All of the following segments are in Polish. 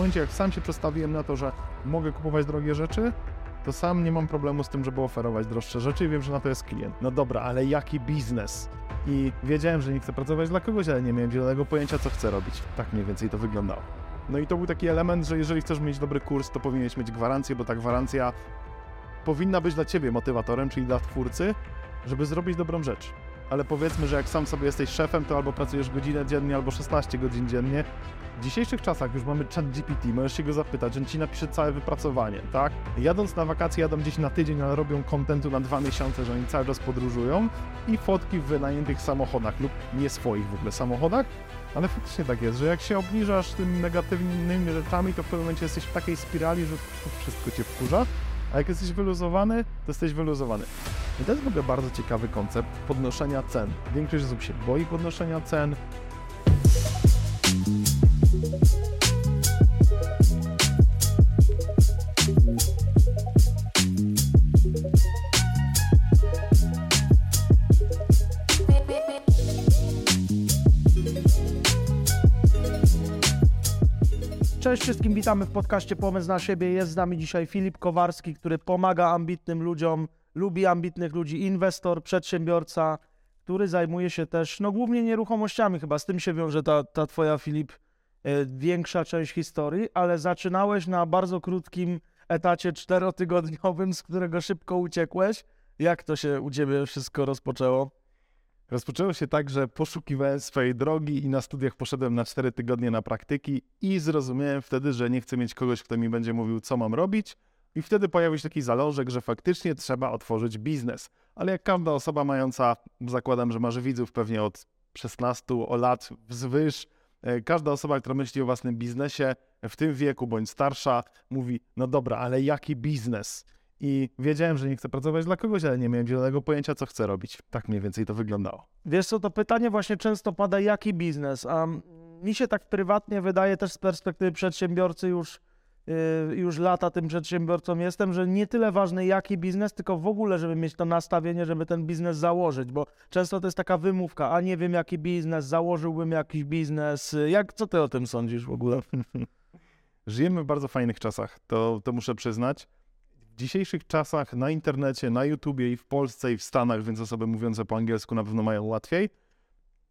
momencie, jak sam się przestawiłem na to, że mogę kupować drogie rzeczy, to sam nie mam problemu z tym, żeby oferować droższe rzeczy i wiem, że na to jest klient. No dobra, ale jaki biznes? I wiedziałem, że nie chcę pracować dla kogoś, ale nie miałem zielonego pojęcia, co chcę robić. Tak mniej więcej to wyglądało. No i to był taki element, że jeżeli chcesz mieć dobry kurs, to powinieneś mieć gwarancję, bo ta gwarancja powinna być dla ciebie motywatorem, czyli dla twórcy, żeby zrobić dobrą rzecz. Ale powiedzmy, że jak sam sobie jesteś szefem, to albo pracujesz godzinę dziennie, albo 16 godzin dziennie. W dzisiejszych czasach już mamy chat GPT, możesz się go zapytać, on ci napisze całe wypracowanie, tak? Jadąc na wakacje, jadą gdzieś na tydzień, ale robią kontentu na dwa miesiące, że oni cały czas podróżują i fotki w wynajętych samochodach lub nie swoich w ogóle samochodach, ale faktycznie tak jest, że jak się obniżasz tymi negatywnymi rzeczami, to w pewnym momencie jesteś w takiej spirali, że wszystko cię wkurza, a jak jesteś wyluzowany, to jesteś wyluzowany. I to jest w ogóle bardzo ciekawy koncept podnoszenia cen. Większość osób się boi podnoszenia cen. Cześć wszystkim, witamy w podcaście Pomysł na siebie. Jest z nami dzisiaj Filip Kowarski, który pomaga ambitnym ludziom, lubi ambitnych ludzi, inwestor, przedsiębiorca, który zajmuje się też, no głównie nieruchomościami, chyba z tym się wiąże ta, ta twoja, Filip, e, większa część historii, ale zaczynałeś na bardzo krótkim etacie czterotygodniowym, z którego szybko uciekłeś. Jak to się u ciebie wszystko rozpoczęło? Rozpoczęło się tak, że poszukiwałem swojej drogi i na studiach poszedłem na 4 tygodnie na praktyki i zrozumiałem wtedy, że nie chcę mieć kogoś, kto mi będzie mówił, co mam robić. I wtedy pojawił się taki zalążek, że faktycznie trzeba otworzyć biznes. Ale jak każda osoba mająca, zakładam, że masz widzów pewnie od 16 lat wzwyż, e, każda osoba, która myśli o własnym biznesie w tym wieku bądź starsza, mówi: No dobra, ale jaki biznes? I wiedziałem, że nie chcę pracować dla kogoś, ale nie miałem zielonego pojęcia, co chcę robić. Tak mniej więcej to wyglądało. Wiesz co, to pytanie właśnie często pada, jaki biznes? A mi się tak prywatnie wydaje też z perspektywy przedsiębiorcy już, yy, już lata tym przedsiębiorcą jestem, że nie tyle ważny jaki biznes, tylko w ogóle, żeby mieć to nastawienie, żeby ten biznes założyć, bo często to jest taka wymówka, a nie wiem jaki biznes, założyłbym jakiś biznes. Jak, co ty o tym sądzisz w ogóle? Żyjemy w bardzo fajnych czasach, to, to muszę przyznać dzisiejszych czasach na internecie, na YouTubie i w Polsce i w Stanach, więc osoby mówiące po angielsku na pewno mają łatwiej,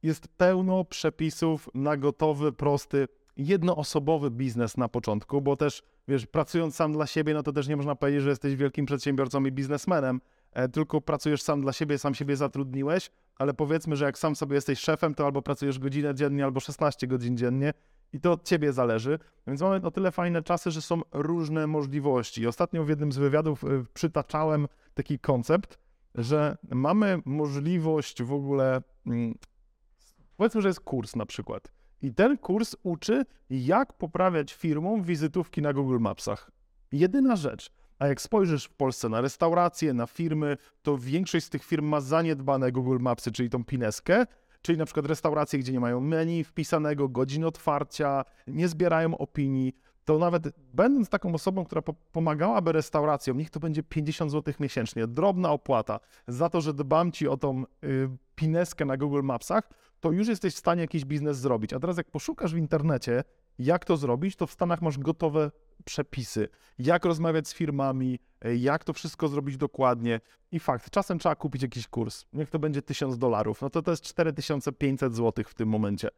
jest pełno przepisów na gotowy, prosty, jednoosobowy biznes na początku, bo też, wiesz, pracując sam dla siebie, no to też nie można powiedzieć, że jesteś wielkim przedsiębiorcą i biznesmenem, e, tylko pracujesz sam dla siebie, sam siebie zatrudniłeś, ale powiedzmy, że jak sam sobie jesteś szefem, to albo pracujesz godzinę dziennie, albo 16 godzin dziennie i to od ciebie zależy. Więc mamy o tyle fajne czasy, że są różne możliwości. Ostatnio w jednym z wywiadów y, przytaczałem taki koncept, że mamy możliwość w ogóle, mm, powiedzmy, że jest kurs na przykład. I ten kurs uczy, jak poprawiać firmom wizytówki na Google Mapsach. Jedyna rzecz. A jak spojrzysz w Polsce na restauracje, na firmy, to większość z tych firm ma zaniedbane Google Mapsy, czyli tą pineskę, czyli na przykład restauracje, gdzie nie mają menu wpisanego, godzin otwarcia, nie zbierają opinii, to nawet będąc taką osobą, która po pomagałaby restauracjom, niech to będzie 50 zł miesięcznie, drobna opłata za to, że dbam ci o tą y, pineskę na Google Mapsach, to już jesteś w stanie jakiś biznes zrobić. A teraz jak poszukasz w internecie, jak to zrobić, to w Stanach masz gotowe przepisy, jak rozmawiać z firmami, e, jak to wszystko zrobić dokładnie. I fakt, czasem trzeba kupić jakiś kurs. Niech to będzie 1000 dolarów, no to to jest 4500 zł w tym momencie.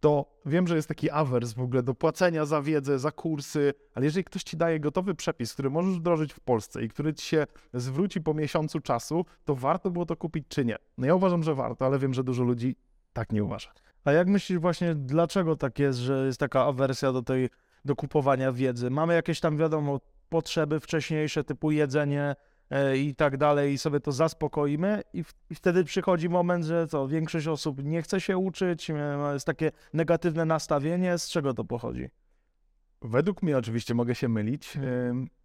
To wiem, że jest taki awers w ogóle do płacenia za wiedzę, za kursy, ale jeżeli ktoś ci daje gotowy przepis, który możesz wdrożyć w Polsce i który ci się zwróci po miesiącu czasu, to warto było to kupić czy nie? No ja uważam, że warto, ale wiem, że dużo ludzi tak nie uważa. A jak myślisz właśnie, dlaczego tak jest, że jest taka awersja do tej, do kupowania wiedzy? Mamy jakieś tam, wiadomo, potrzeby wcześniejsze, typu jedzenie e, i tak dalej i sobie to zaspokoimy i, w, i wtedy przychodzi moment, że co, większość osób nie chce się uczyć, e, jest takie negatywne nastawienie. Z czego to pochodzi? Według mnie oczywiście mogę się mylić.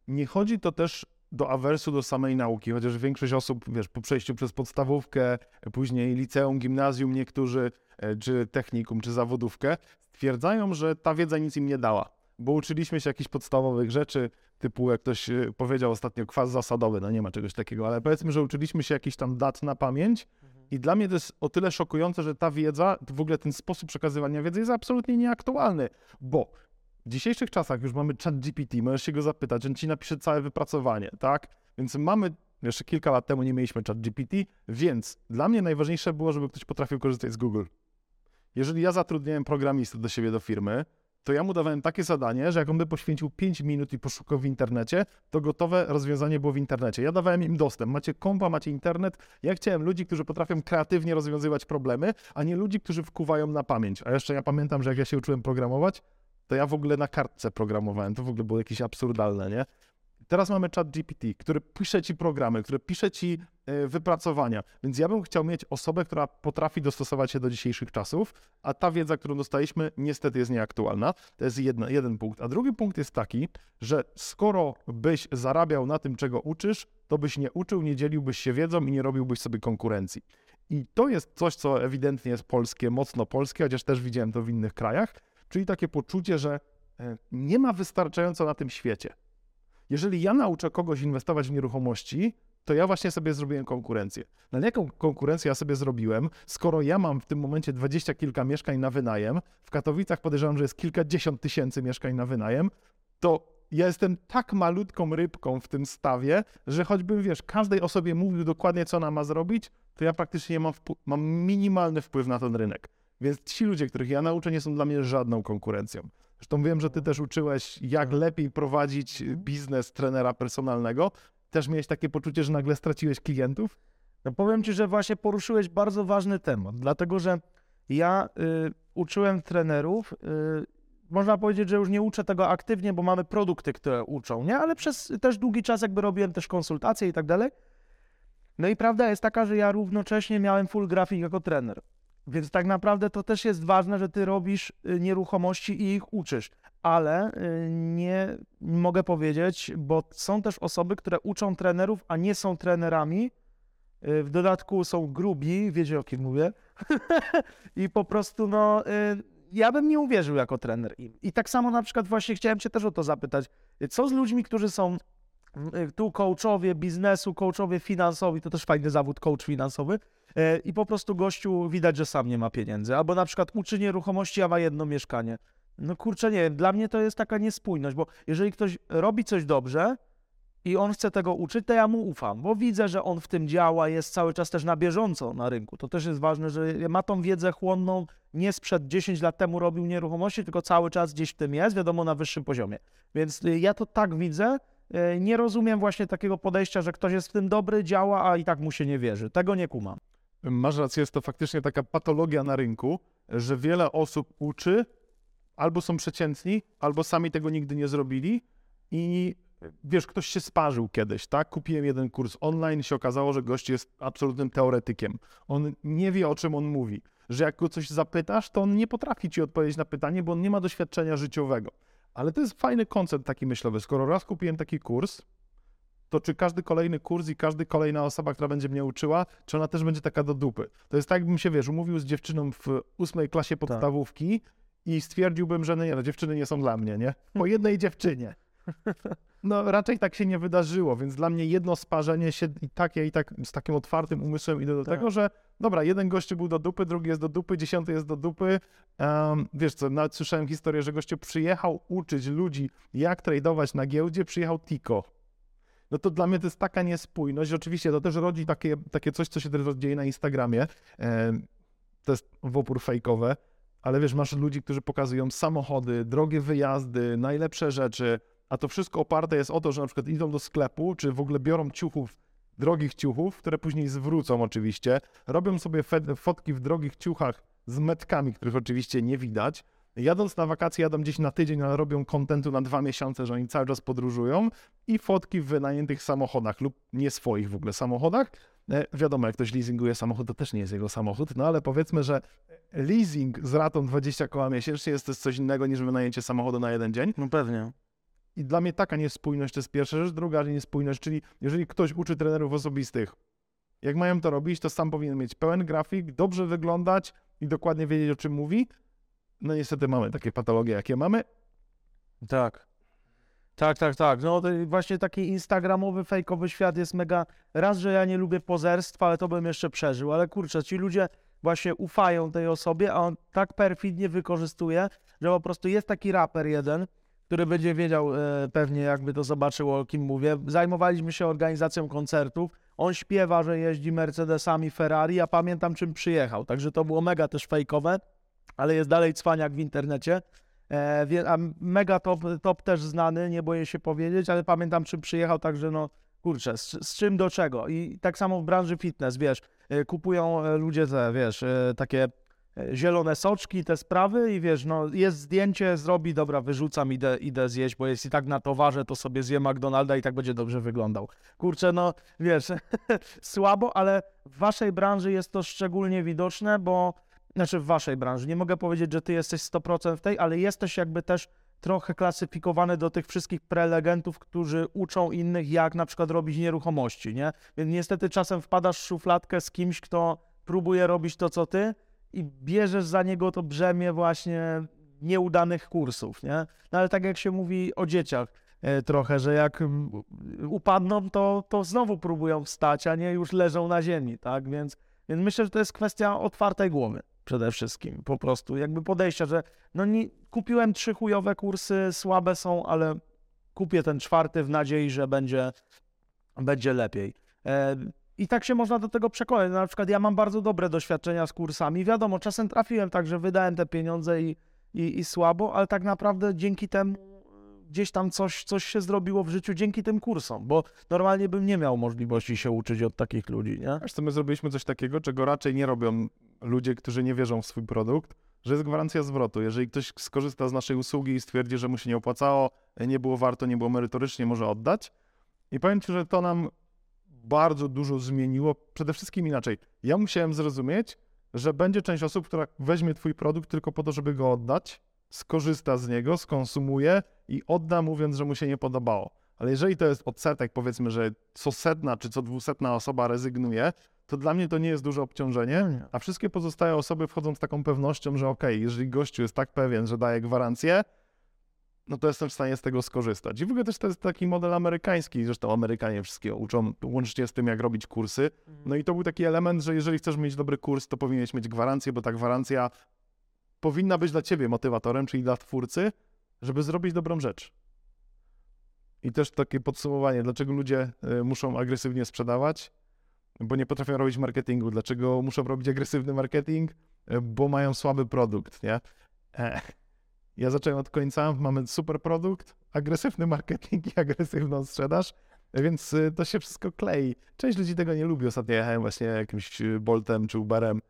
Nie chodzi to też do awersu do samej nauki, chociaż większość osób, wiesz, po przejściu przez podstawówkę, później liceum, gimnazjum, niektórzy, e, czy technikum, czy zawodówkę, stwierdzają, że ta wiedza nic im nie dała, bo uczyliśmy się jakichś podstawowych rzeczy, typu jak ktoś e, powiedział ostatnio kwas zasadowy, no nie ma czegoś takiego, ale powiedzmy, że uczyliśmy się jakiś tam dat na pamięć i dla mnie to jest o tyle szokujące, że ta wiedza, w ogóle ten sposób przekazywania wiedzy jest absolutnie nieaktualny, bo W dzisiejszych czasach już mamy chat GPT, możesz się go zapytać, on ci napisze całe wypracowanie, tak? Więc mamy, jeszcze kilka lat temu nie mieliśmy chat GPT, więc dla mnie najważniejsze było, żeby ktoś potrafił korzystać z Google. Jeżeli ja zatrudniałem programistę do siebie do firmy, to ja mu dawałem takie zadanie, że jak on by poświęcił 5 minut i poszukał w internecie, to gotowe rozwiązanie było w internecie. Ja dawałem im dostęp. Macie kompa, macie internet. Ja chciałem ludzi, którzy potrafią kreatywnie rozwiązywać problemy, a nie ludzi, którzy wkuwają na pamięć. A jeszcze ja pamiętam, że jak ja się uczyłem programować, to ja w ogóle na kartce programowałem. To w ogóle było jakieś absurdalne, nie? Teraz mamy chat GPT, który pisze ci programy, który pisze ci e, wypracowania, więc ja bym chciał mieć osobę, która potrafi dostosować się do dzisiejszych czasów, a ta wiedza, którą dostaliśmy, niestety jest nieaktualna. To jest jedna, jeden punkt. A drugi punkt jest taki, że skoro byś zarabiał na tym, czego uczysz, to byś nie uczył, nie dzieliłbyś się wiedzą i nie robiłbyś sobie konkurencji. I to jest coś, co ewidentnie jest polskie, mocno polskie, chociaż też widziałem to w innych krajach, czyli takie poczucie, że e, nie ma wystarczająco na tym świecie. Jeżeli ja nauczę kogoś inwestować w nieruchomości, to ja właśnie sobie zrobiłem konkurencję. Na jaką konkurencję ja sobie zrobiłem, skoro ja mam w tym momencie dwadzieścia kilka mieszkań na wynajem, w Katowicach podejrzewam, że jest kilkadziesiąt tysięcy mieszkań na wynajem, to ja jestem tak malutką rybką w tym stawie, że choćbym, wiesz, każdej osobie mówił dokładnie, co ona ma zrobić, to ja praktycznie mam, mam minimalny wpływ na ten rynek. Więc ci ludzie, których ja nauczę, nie są dla mnie żadną konkurencją. Zresztą wiem, że ty też uczyłeś, jak lepiej prowadzić mhm. biznes trenera personalnego. Też miałeś takie poczucie, że nagle straciłeś klientów? No powiem ci, że właśnie poruszyłeś bardzo ważny temat, dlatego że ja y, uczyłem trenerów. Y, można powiedzieć, że już nie uczę tego aktywnie, bo mamy produkty, które uczą, nie? Ale przez też długi czas jakby robiłem też konsultacje i tak dalej. No i prawda jest taka, że ja równocześnie miałem full grafik jako trener. Więc tak naprawdę to też jest ważne, że ty robisz y, nieruchomości i ich uczysz. Ale y, nie mogę powiedzieć, bo są też osoby, które uczą trenerów, a nie są trenerami. Y, w dodatku są grubi, wiecie o kim mówię. I po prostu, no, ja bym nie uwierzył jako trener im. I tak samo na przykład właśnie chciałem cię też o to zapytać. Co z ludźmi, którzy są tu coachowie biznesu, coachowie finansowi, to też fajny zawód, coach finansowy, i po prostu gościu widać, że sam nie ma pieniędzy. Albo na przykład uczy nieruchomości, a ma jedno mieszkanie. No kurczę, nie wiem, dla mnie to jest taka niespójność, bo jeżeli ktoś robi coś dobrze i on chce tego uczyć, to ja mu ufam, bo widzę, że on w tym działa, jest cały czas też na bieżąco na rynku. To też jest ważne, że ma tą wiedzę chłonną, nie sprzed 10 lat temu robił nieruchomości, tylko cały czas gdzieś w tym jest, wiadomo, na wyższym poziomie. Więc y, ja to tak widzę, y, nie rozumiem właśnie takiego podejścia, że ktoś jest w tym dobry, działa, a i tak mu się nie wierzy. Tego nie kumam. Masz rację, jest to faktycznie taka patologia na rynku, że wiele osób uczy, albo są przeciętni, albo sami tego nigdy nie zrobili i wiesz, ktoś się sparzył kiedyś, tak? Kupiłem jeden kurs online, się okazało, że gość jest absolutnym teoretykiem. On nie wie, o czym on mówi. Że jak go coś zapytasz, to on nie potrafi ci odpowiedzieć na pytanie, bo on nie ma doświadczenia życiowego. Ale to jest fajny koncept taki myślowy. Skoro raz kupiłem taki kurs, to czy każdy kolejny kurs i każdy kolejna osoba, która będzie mnie uczyła, czy ona też będzie taka do dupy. To jest tak, jakbym się, wiesz, umówił z dziewczyną w ósmej klasie tak. podstawówki tak. i stwierdziłbym, że no nie, no dziewczyny nie są dla mnie, nie? Po jednej dziewczynie. No raczej tak się nie wydarzyło, więc dla mnie jedno sparzenie się i tak, ja i tak z takim otwartym umysłem idę do tak. tego, że dobra, jeden gościu był do dupy, drugi jest do dupy, dziesiąty jest do dupy. Um, wiesz co, nawet słyszałem historię, że gościu przyjechał uczyć ludzi, jak tradować na giełdzie, przyjechał Tiko no to dla mnie to jest taka niespójność. Oczywiście to też rodzi takie, takie coś, co się teraz dzieje na Instagramie. E, to jest w opór fejkowe, ale wiesz, masz ludzi, którzy pokazują samochody, drogie wyjazdy, najlepsze rzeczy, a to wszystko oparte jest o to, że na przykład idą do sklepu, czy w ogóle biorą ciuchów, drogich ciuchów, które później zwrócą oczywiście, robią sobie fotki w drogich ciuchach z metkami, których oczywiście nie widać, Jadąc na wakacje, jadą gdzieś na tydzień, ale robią kontentu na dwa miesiące, że oni cały czas podróżują i fotki w wynajętych samochodach lub nie swoich w ogóle samochodach. E, wiadomo, jak ktoś leasinguje samochód, to też nie jest jego samochód, no ale powiedzmy, że leasing z ratą 20 koła miesięcznie jest to coś innego niż wynajęcie samochodu na jeden dzień. No pewnie. I dla mnie taka niespójność to jest pierwsza rzecz. Druga niespójność, czyli jeżeli ktoś uczy trenerów osobistych, jak mają to robić, to sam powinien mieć pełen grafik, dobrze wyglądać i dokładnie wiedzieć, o czym mówi, no niestety mamy takie patologie, jakie mamy. Tak. Tak, tak, tak. No właśnie taki instagramowy, fejkowy świat jest mega... Raz, że ja nie lubię pozerstwa, ale to bym jeszcze przeżył, ale kurczę, ci ludzie właśnie ufają tej osobie, a on tak perfidnie wykorzystuje, że po prostu jest taki raper jeden, który będzie wiedział e, pewnie, jakby to zobaczył, o kim mówię. Zajmowaliśmy się organizacją koncertów. On śpiewa, że jeździ Mercedesami, Ferrari. Ja pamiętam, czym przyjechał. Także to było mega też fejkowe, ale jest dalej cwaniak w internecie. E, a mega top, top też znany, nie boję się powiedzieć, ale pamiętam, czym przyjechał, także no kurczę, z, z czym do czego. I tak samo w branży fitness, wiesz, e, kupują e, ludzie te, wiesz, takie zielone soczki, te sprawy i wiesz, no jest zdjęcie, zrobi, dobra, wyrzucam, idę, idę zjeść, bo jest i tak na towarze, to sobie zjem McDonalda i tak będzie dobrze wyglądał. Kurczę, no wiesz, słabo, ale w waszej branży jest to szczególnie widoczne, bo, znaczy w waszej branży, nie mogę powiedzieć, że ty jesteś 100% w tej, ale jesteś jakby też trochę klasyfikowany do tych wszystkich prelegentów, którzy uczą innych, jak na przykład robić nieruchomości, nie? Więc niestety czasem wpadasz w szufladkę z kimś, kto próbuje robić to, co ty i bierzesz za niego to brzemię właśnie nieudanych kursów, nie? No ale tak jak się mówi o dzieciach e, trochę, że jak mm, upadną, to, to znowu próbują wstać, a nie już leżą na ziemi, tak? Więc, więc myślę, że to jest kwestia otwartej głowy przede wszystkim, po prostu jakby podejścia, że no nie, kupiłem trzy chujowe kursy, słabe są, ale kupię ten czwarty w nadziei, że będzie, będzie lepiej. E, I tak się można do tego przekonać. Na przykład ja mam bardzo dobre doświadczenia z kursami. Wiadomo, czasem trafiłem tak, że wydałem te pieniądze i, i, i słabo, ale tak naprawdę dzięki temu gdzieś tam coś, coś się zrobiło w życiu dzięki tym kursom, bo normalnie bym nie miał możliwości się uczyć od takich ludzi, nie? Wiesz co, my zrobiliśmy coś takiego, czego raczej nie robią ludzie, którzy nie wierzą w swój produkt, że jest gwarancja zwrotu. Jeżeli ktoś skorzysta z naszej usługi i stwierdzi, że mu się nie opłacało, nie było warto, nie było merytorycznie, może oddać. I powiem Ci, że to nam bardzo dużo zmieniło. Przede wszystkim inaczej. Ja musiałem zrozumieć, że będzie część osób, która weźmie Twój produkt tylko po to, żeby go oddać, skorzysta z niego, skonsumuje i odda, mówiąc, że mu się nie podobało. Ale jeżeli to jest odsetek, powiedzmy, że co setna czy co dwusetna osoba rezygnuje, to dla mnie to nie jest duże obciążenie, a wszystkie pozostałe osoby wchodzą z taką pewnością, że okej, okay, jeżeli gościu jest tak pewien, że daje gwarancję, no to jestem w stanie z tego skorzystać. I w ogóle też to jest taki model amerykański, zresztą Amerykanie wszystkiego uczą, łącznie z tym, jak robić kursy. No i to był taki element, że jeżeli chcesz mieć dobry kurs, to powinieneś mieć gwarancję, bo ta gwarancja powinna być dla ciebie motywatorem, czyli dla twórcy, żeby zrobić dobrą rzecz. I też takie podsumowanie, dlaczego ludzie y, muszą agresywnie sprzedawać, bo nie potrafią robić marketingu. Dlaczego muszą robić agresywny marketing? Y, bo mają słaby produkt, nie? E, ja zacząłem od końca, mamy super produkt, agresywny marketing i agresywną sprzedaż, więc y, to się wszystko klei. Część ludzi tego nie lubi. Ostatnio jechałem właśnie jakimś Boltem czy Uberem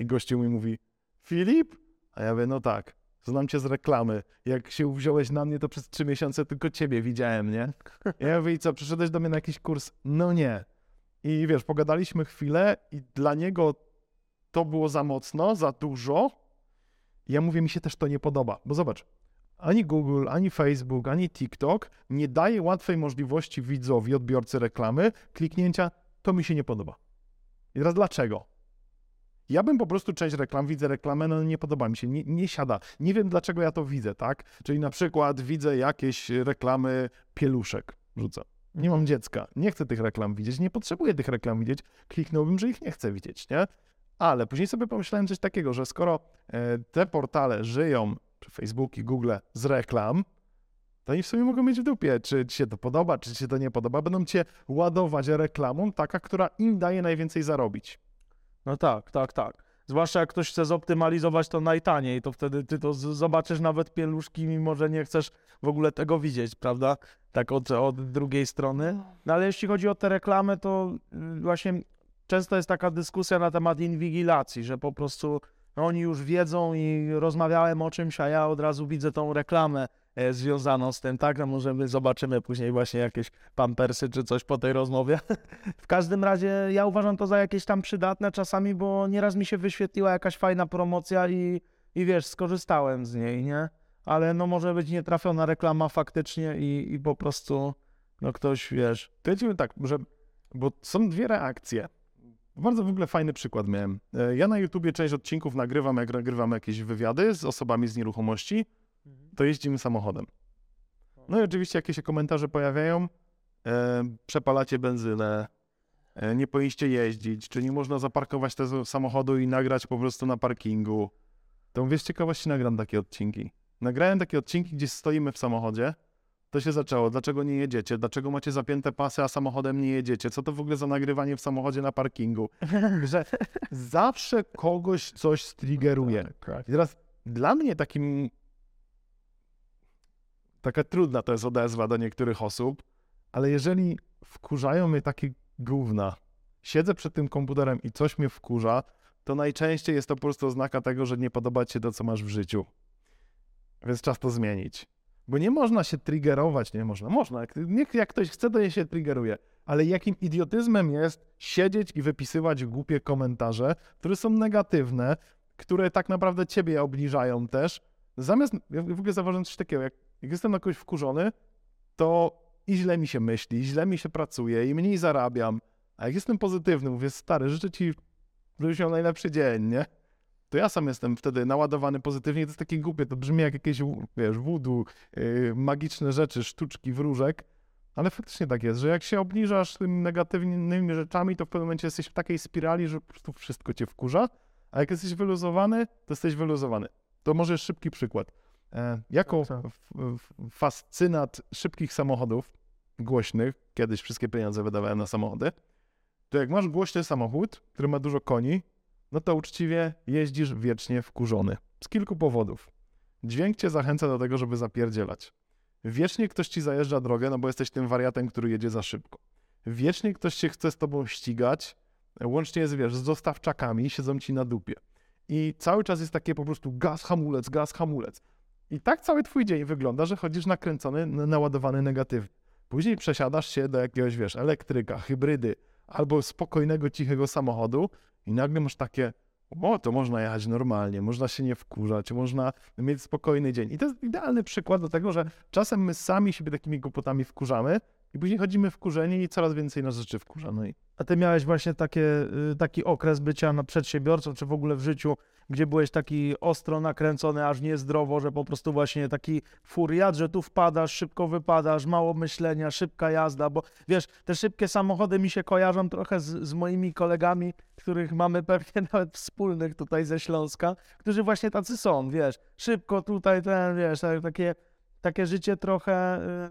i gościu mi mówi Filip? A ja mówię, no tak, znam cię z reklamy. Jak się wziąłeś na mnie, to przez trzy miesiące tylko ciebie widziałem, nie? Ja mówię, co, przyszedłeś do mnie na jakiś kurs? No nie. I wiesz, pogadaliśmy chwilę i dla niego to było za mocno, za dużo. Ja mówię, mi się też to nie podoba, bo zobacz, ani Google, ani Facebook, ani TikTok nie daje łatwej możliwości widzowi, odbiorcy reklamy, kliknięcia, to mi się nie podoba. I teraz dlaczego? Ja bym po prostu część reklam, widzę reklamę, no nie podoba mi się, nie, nie siada. Nie wiem, dlaczego ja to widzę, tak? Czyli na przykład widzę jakieś reklamy pieluszek, rzucę. Nie mam dziecka, nie chcę tych reklam widzieć, nie potrzebuję tych reklam widzieć, kliknąłbym, że ich nie chcę widzieć, nie? Ale później sobie pomyślałem coś takiego, że skoro e, te portale żyją, czy Facebook i Google, z reklam, to oni w sumie mogą mieć w dupie, czy ci się to podoba, czy ci się to nie podoba. Będą cię ładować reklamą, taka, która im daje najwięcej zarobić. No tak, tak, tak. Zwłaszcza jak ktoś chce zoptymalizować to najtaniej, to wtedy ty to zobaczysz nawet pieluszki, mimo że nie chcesz w ogóle tego widzieć, prawda? Tak od, od drugiej strony. No ale jeśli chodzi o te reklamy, to y, właśnie często jest taka dyskusja na temat inwigilacji, że po prostu no, oni już wiedzą i rozmawiałem o czymś, a ja od razu widzę tą reklamę związaną z tym, tak? No może my zobaczymy później właśnie jakieś pampersy czy coś po tej rozmowie. w każdym razie ja uważam to za jakieś tam przydatne czasami, bo nieraz mi się wyświetliła jakaś fajna promocja i, i wiesz, skorzystałem z niej, nie? Ale no może być nietrafiona reklama faktycznie i, i po prostu no ktoś, wiesz... Lecimy tak, że, bo są dwie reakcje. Bardzo w ogóle fajny przykład miałem. E, ja na YouTubie część odcinków nagrywam, jak nagrywam jakieś wywiady z osobami z nieruchomości, to jeździmy samochodem. No i oczywiście jakieś się komentarze pojawiają, e, przepalacie benzynę, e, nie powinniście jeździć, czy nie można zaparkować tego samochodu i nagrać po prostu na parkingu. To mówię, z ciekawości nagram takie odcinki. Nagrałem takie odcinki, gdzie stoimy w samochodzie, to się zaczęło. Dlaczego nie jedziecie? Dlaczego macie zapięte pasy, a samochodem nie jedziecie? Co to w ogóle za nagrywanie w samochodzie na parkingu? Że zawsze kogoś coś striggeruje. I teraz dla mnie takim taka trudna to jest odezwa do niektórych osób, ale jeżeli wkurzają mnie takie gówna, siedzę przed tym komputerem i coś mnie wkurza, to najczęściej jest to po prostu oznaka tego, że nie podoba ci się to, co masz w życiu. Więc czas to zmienić. Bo nie można się triggerować, nie można, można. Jak, niech, jak ktoś chce, to je się triggeruje. Ale jakim idiotyzmem jest siedzieć i wypisywać głupie komentarze, które są negatywne, które tak naprawdę ciebie obniżają też. Zamiast, ja w ogóle zauważyłem coś takiego, jak, jak jestem na kogoś wkurzony, to i źle mi się myśli, i źle mi się pracuje, i mniej zarabiam. A jak jestem pozytywny, mówię, stary, życzę ci, żebyś miał najlepszy dzień, nie? To ja sam jestem wtedy naładowany pozytywnie. To jest takie głupie, to brzmi jak jakieś, wiesz, voodoo, yy, magiczne rzeczy, sztuczki, wróżek. Ale faktycznie tak jest, że jak się obniżasz tymi negatywnymi rzeczami, to w pewnym momencie jesteś w takiej spirali, że po prostu wszystko cię wkurza. A jak jesteś wyluzowany, to jesteś wyluzowany. To może szybki przykład. E, jako Tak, tak. fascynat szybkich samochodów głośnych, kiedyś wszystkie pieniądze wydawałem na samochody, to jak masz głośny samochód, który ma dużo koni, no to uczciwie jeździsz wiecznie wkurzony. Z kilku powodów. Dźwięk cię zachęca do tego, żeby zapierdzielać. Wiecznie ktoś ci zajeżdża drogę, no bo jesteś tym wariatem, który jedzie za szybko. Wiecznie ktoś się chce z tobą ścigać, łącznie jest, wiesz, z dostawczakami, siedzą ci na dupie. I cały czas jest takie po prostu gaz, hamulec, gaz, hamulec. I tak cały twój dzień wygląda, że chodzisz nakręcony, naładowany negatywnie. Później przesiadasz się do jakiegoś, wiesz, elektryka, hybrydy albo spokojnego, cichego samochodu i nagle masz takie, o, to można jechać normalnie, można się nie wkurzać, można mieć spokojny dzień. I to jest idealny przykład do tego, że czasem my sami siebie takimi głupotami wkurzamy i później chodzimy wkurzeni i coraz więcej nas rzeczy wkurza. No i A ty miałeś właśnie takie, y, taki okres bycia przedsiębiorcą, czy w ogóle w życiu, gdzie byłeś taki ostro nakręcony, aż niezdrowo, że po prostu właśnie taki furiat, że tu wpadasz, szybko wypadasz, mało myślenia, szybka jazda, bo wiesz, te szybkie samochody mi się kojarzą trochę z, z moimi kolegami, których mamy pewnie nawet wspólnych tutaj ze Śląska, którzy właśnie tacy są, wiesz, szybko tutaj, ten, wiesz, tak- takie, takie życie trochę y,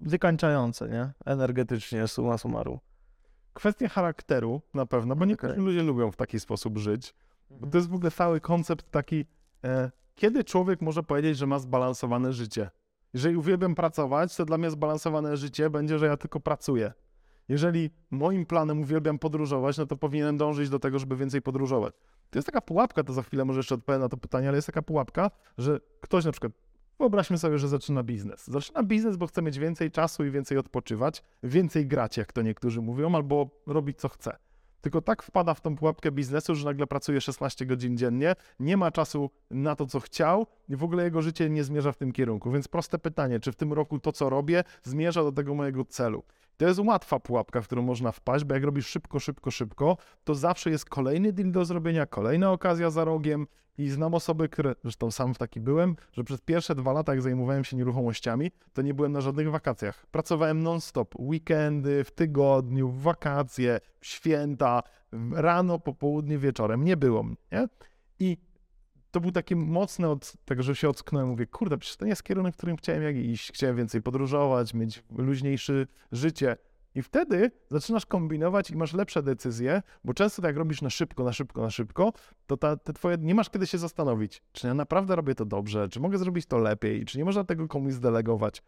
wykańczające, nie? Energetycznie, summa summarum. Kwestia charakteru na pewno, bo niektórzy ludzie lubią w taki sposób żyć. Bo to jest w ogóle cały koncept taki, e, kiedy człowiek może powiedzieć, że ma zbalansowane życie. Jeżeli uwielbiam pracować, to dla mnie zbalansowane życie będzie, że ja tylko pracuję. Jeżeli moim planem uwielbiam podróżować, no to powinienem dążyć do tego, żeby więcej podróżować. To jest taka pułapka, to za chwilę może jeszcze odpowiem na to pytanie, ale jest taka pułapka, że ktoś na przykład, wyobraźmy sobie, że zaczyna biznes. Zaczyna biznes, bo chce mieć więcej czasu i więcej odpoczywać, więcej grać, jak to niektórzy mówią, albo robić co chce. Tylko tak wpada w tą pułapkę biznesu, że nagle pracuje 16 godzin dziennie, nie ma czasu na to, co chciał i w ogóle jego życie nie zmierza w tym kierunku. Więc proste pytanie, czy w tym roku to, co robię, zmierza do tego mojego celu? To jest łatwa pułapka, w którą można wpaść, bo jak robisz szybko, szybko, szybko, to zawsze jest kolejny deal do zrobienia, kolejna okazja za rogiem i znam osoby, które, zresztą sam w taki byłem, że przez pierwsze dwa lata, jak zajmowałem się nieruchomościami, to nie byłem na żadnych wakacjach. Pracowałem non-stop, weekendy, w tygodniu, w wakacje, w święta, rano, popołudnie, wieczorem. Nie było mnie, nie? I to był taki mocny od tego, że się ocknąłem. Mówię, kurde, przecież to nie jest kierunek, w którym chciałem iść. Chciałem więcej podróżować, mieć luźniejsze życie. I wtedy zaczynasz kombinować i masz lepsze decyzje, bo często tak jak robisz na szybko, na szybko, na szybko, to ta, te twoje, nie masz kiedy się zastanowić, czy ja naprawdę robię to dobrze, czy mogę zrobić to lepiej, czy nie można tego komuś zdelegować.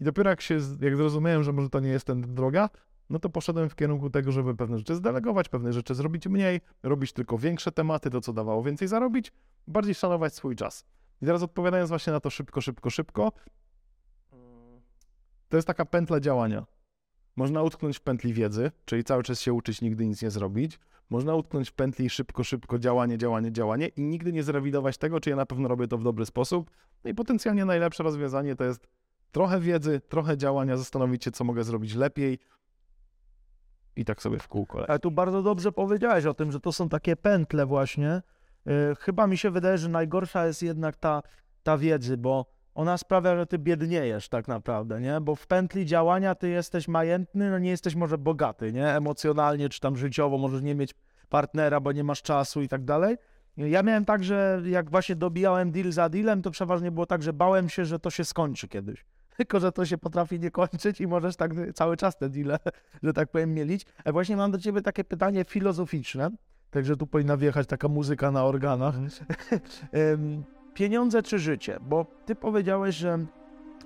I dopiero jak się, jak zrozumiałem, że może to nie jest ten droga, no to poszedłem w kierunku tego, żeby pewne rzeczy zdelegować, pewne rzeczy zrobić mniej, robić tylko większe tematy, to co dawało więcej zarobić, bardziej szanować swój czas. I teraz odpowiadając właśnie na to szybko, szybko, szybko, to jest taka pętla działania. Można utknąć w pętli wiedzy, czyli cały czas się uczyć, nigdy nic nie zrobić. Można utknąć w pętli szybko, szybko, działanie, działanie, działanie i nigdy nie zrewidować tego, czy ja na pewno robię to w dobry sposób. No i potencjalnie najlepsze rozwiązanie to jest trochę wiedzy, trochę działania, zastanowić się, co mogę zrobić lepiej i tak sobie w kółko. Ale tu bardzo dobrze powiedziałeś o tym, że to są takie pętle właśnie. Yy, Chyba mi się wydaje, że najgorsza jest jednak ta, ta wiedzy, bo ona sprawia, że ty biedniejesz tak naprawdę, nie? Bo w pętli działania ty jesteś majętny, no nie jesteś może bogaty, nie? Emocjonalnie czy tam życiowo możesz nie mieć partnera, bo nie masz czasu i tak dalej. Ja miałem tak, że jak właśnie dobijałem deal za dealem, to przeważnie było tak, że bałem się, że to się skończy kiedyś. Tylko, że to się potrafi nie kończyć i możesz tak cały czas te deale, że tak powiem, mielić. A właśnie mam do ciebie takie pytanie filozoficzne, także tu powinna wjechać taka muzyka na organach. Pieniądze czy życie? Bo ty powiedziałeś, że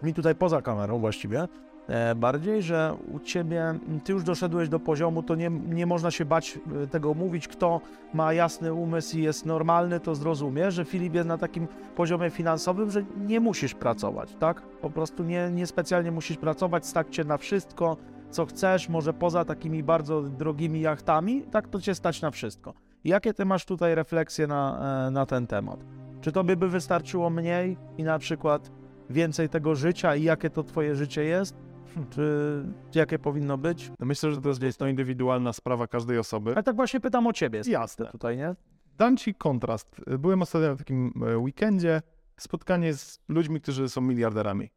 mi tutaj poza kamerą właściwie, e, bardziej, że u ciebie, ty już doszedłeś do poziomu, to nie, nie można się bać e, tego mówić, kto ma jasny umysł i jest normalny, to zrozumie, że Filip jest na takim poziomie finansowym, że nie musisz pracować, tak? Po prostu nie, nie specjalnie musisz pracować, stać cię na wszystko, co chcesz, może poza takimi bardzo drogimi jachtami, tak to cię stać na wszystko. Jakie ty masz tutaj refleksje na, e, na ten temat? Czy tobie by wystarczyło mniej i na przykład więcej tego życia i jakie to twoje życie jest? Czy jakie powinno być? No myślę, że to jest to indywidualna sprawa każdej osoby. Ale tak właśnie pytam o ciebie. Jasne. Tutaj, nie? Dam ci kontrast. Byłem ostatnio na takim e, weekendzie, spotkanie z ludźmi, którzy są miliarderami.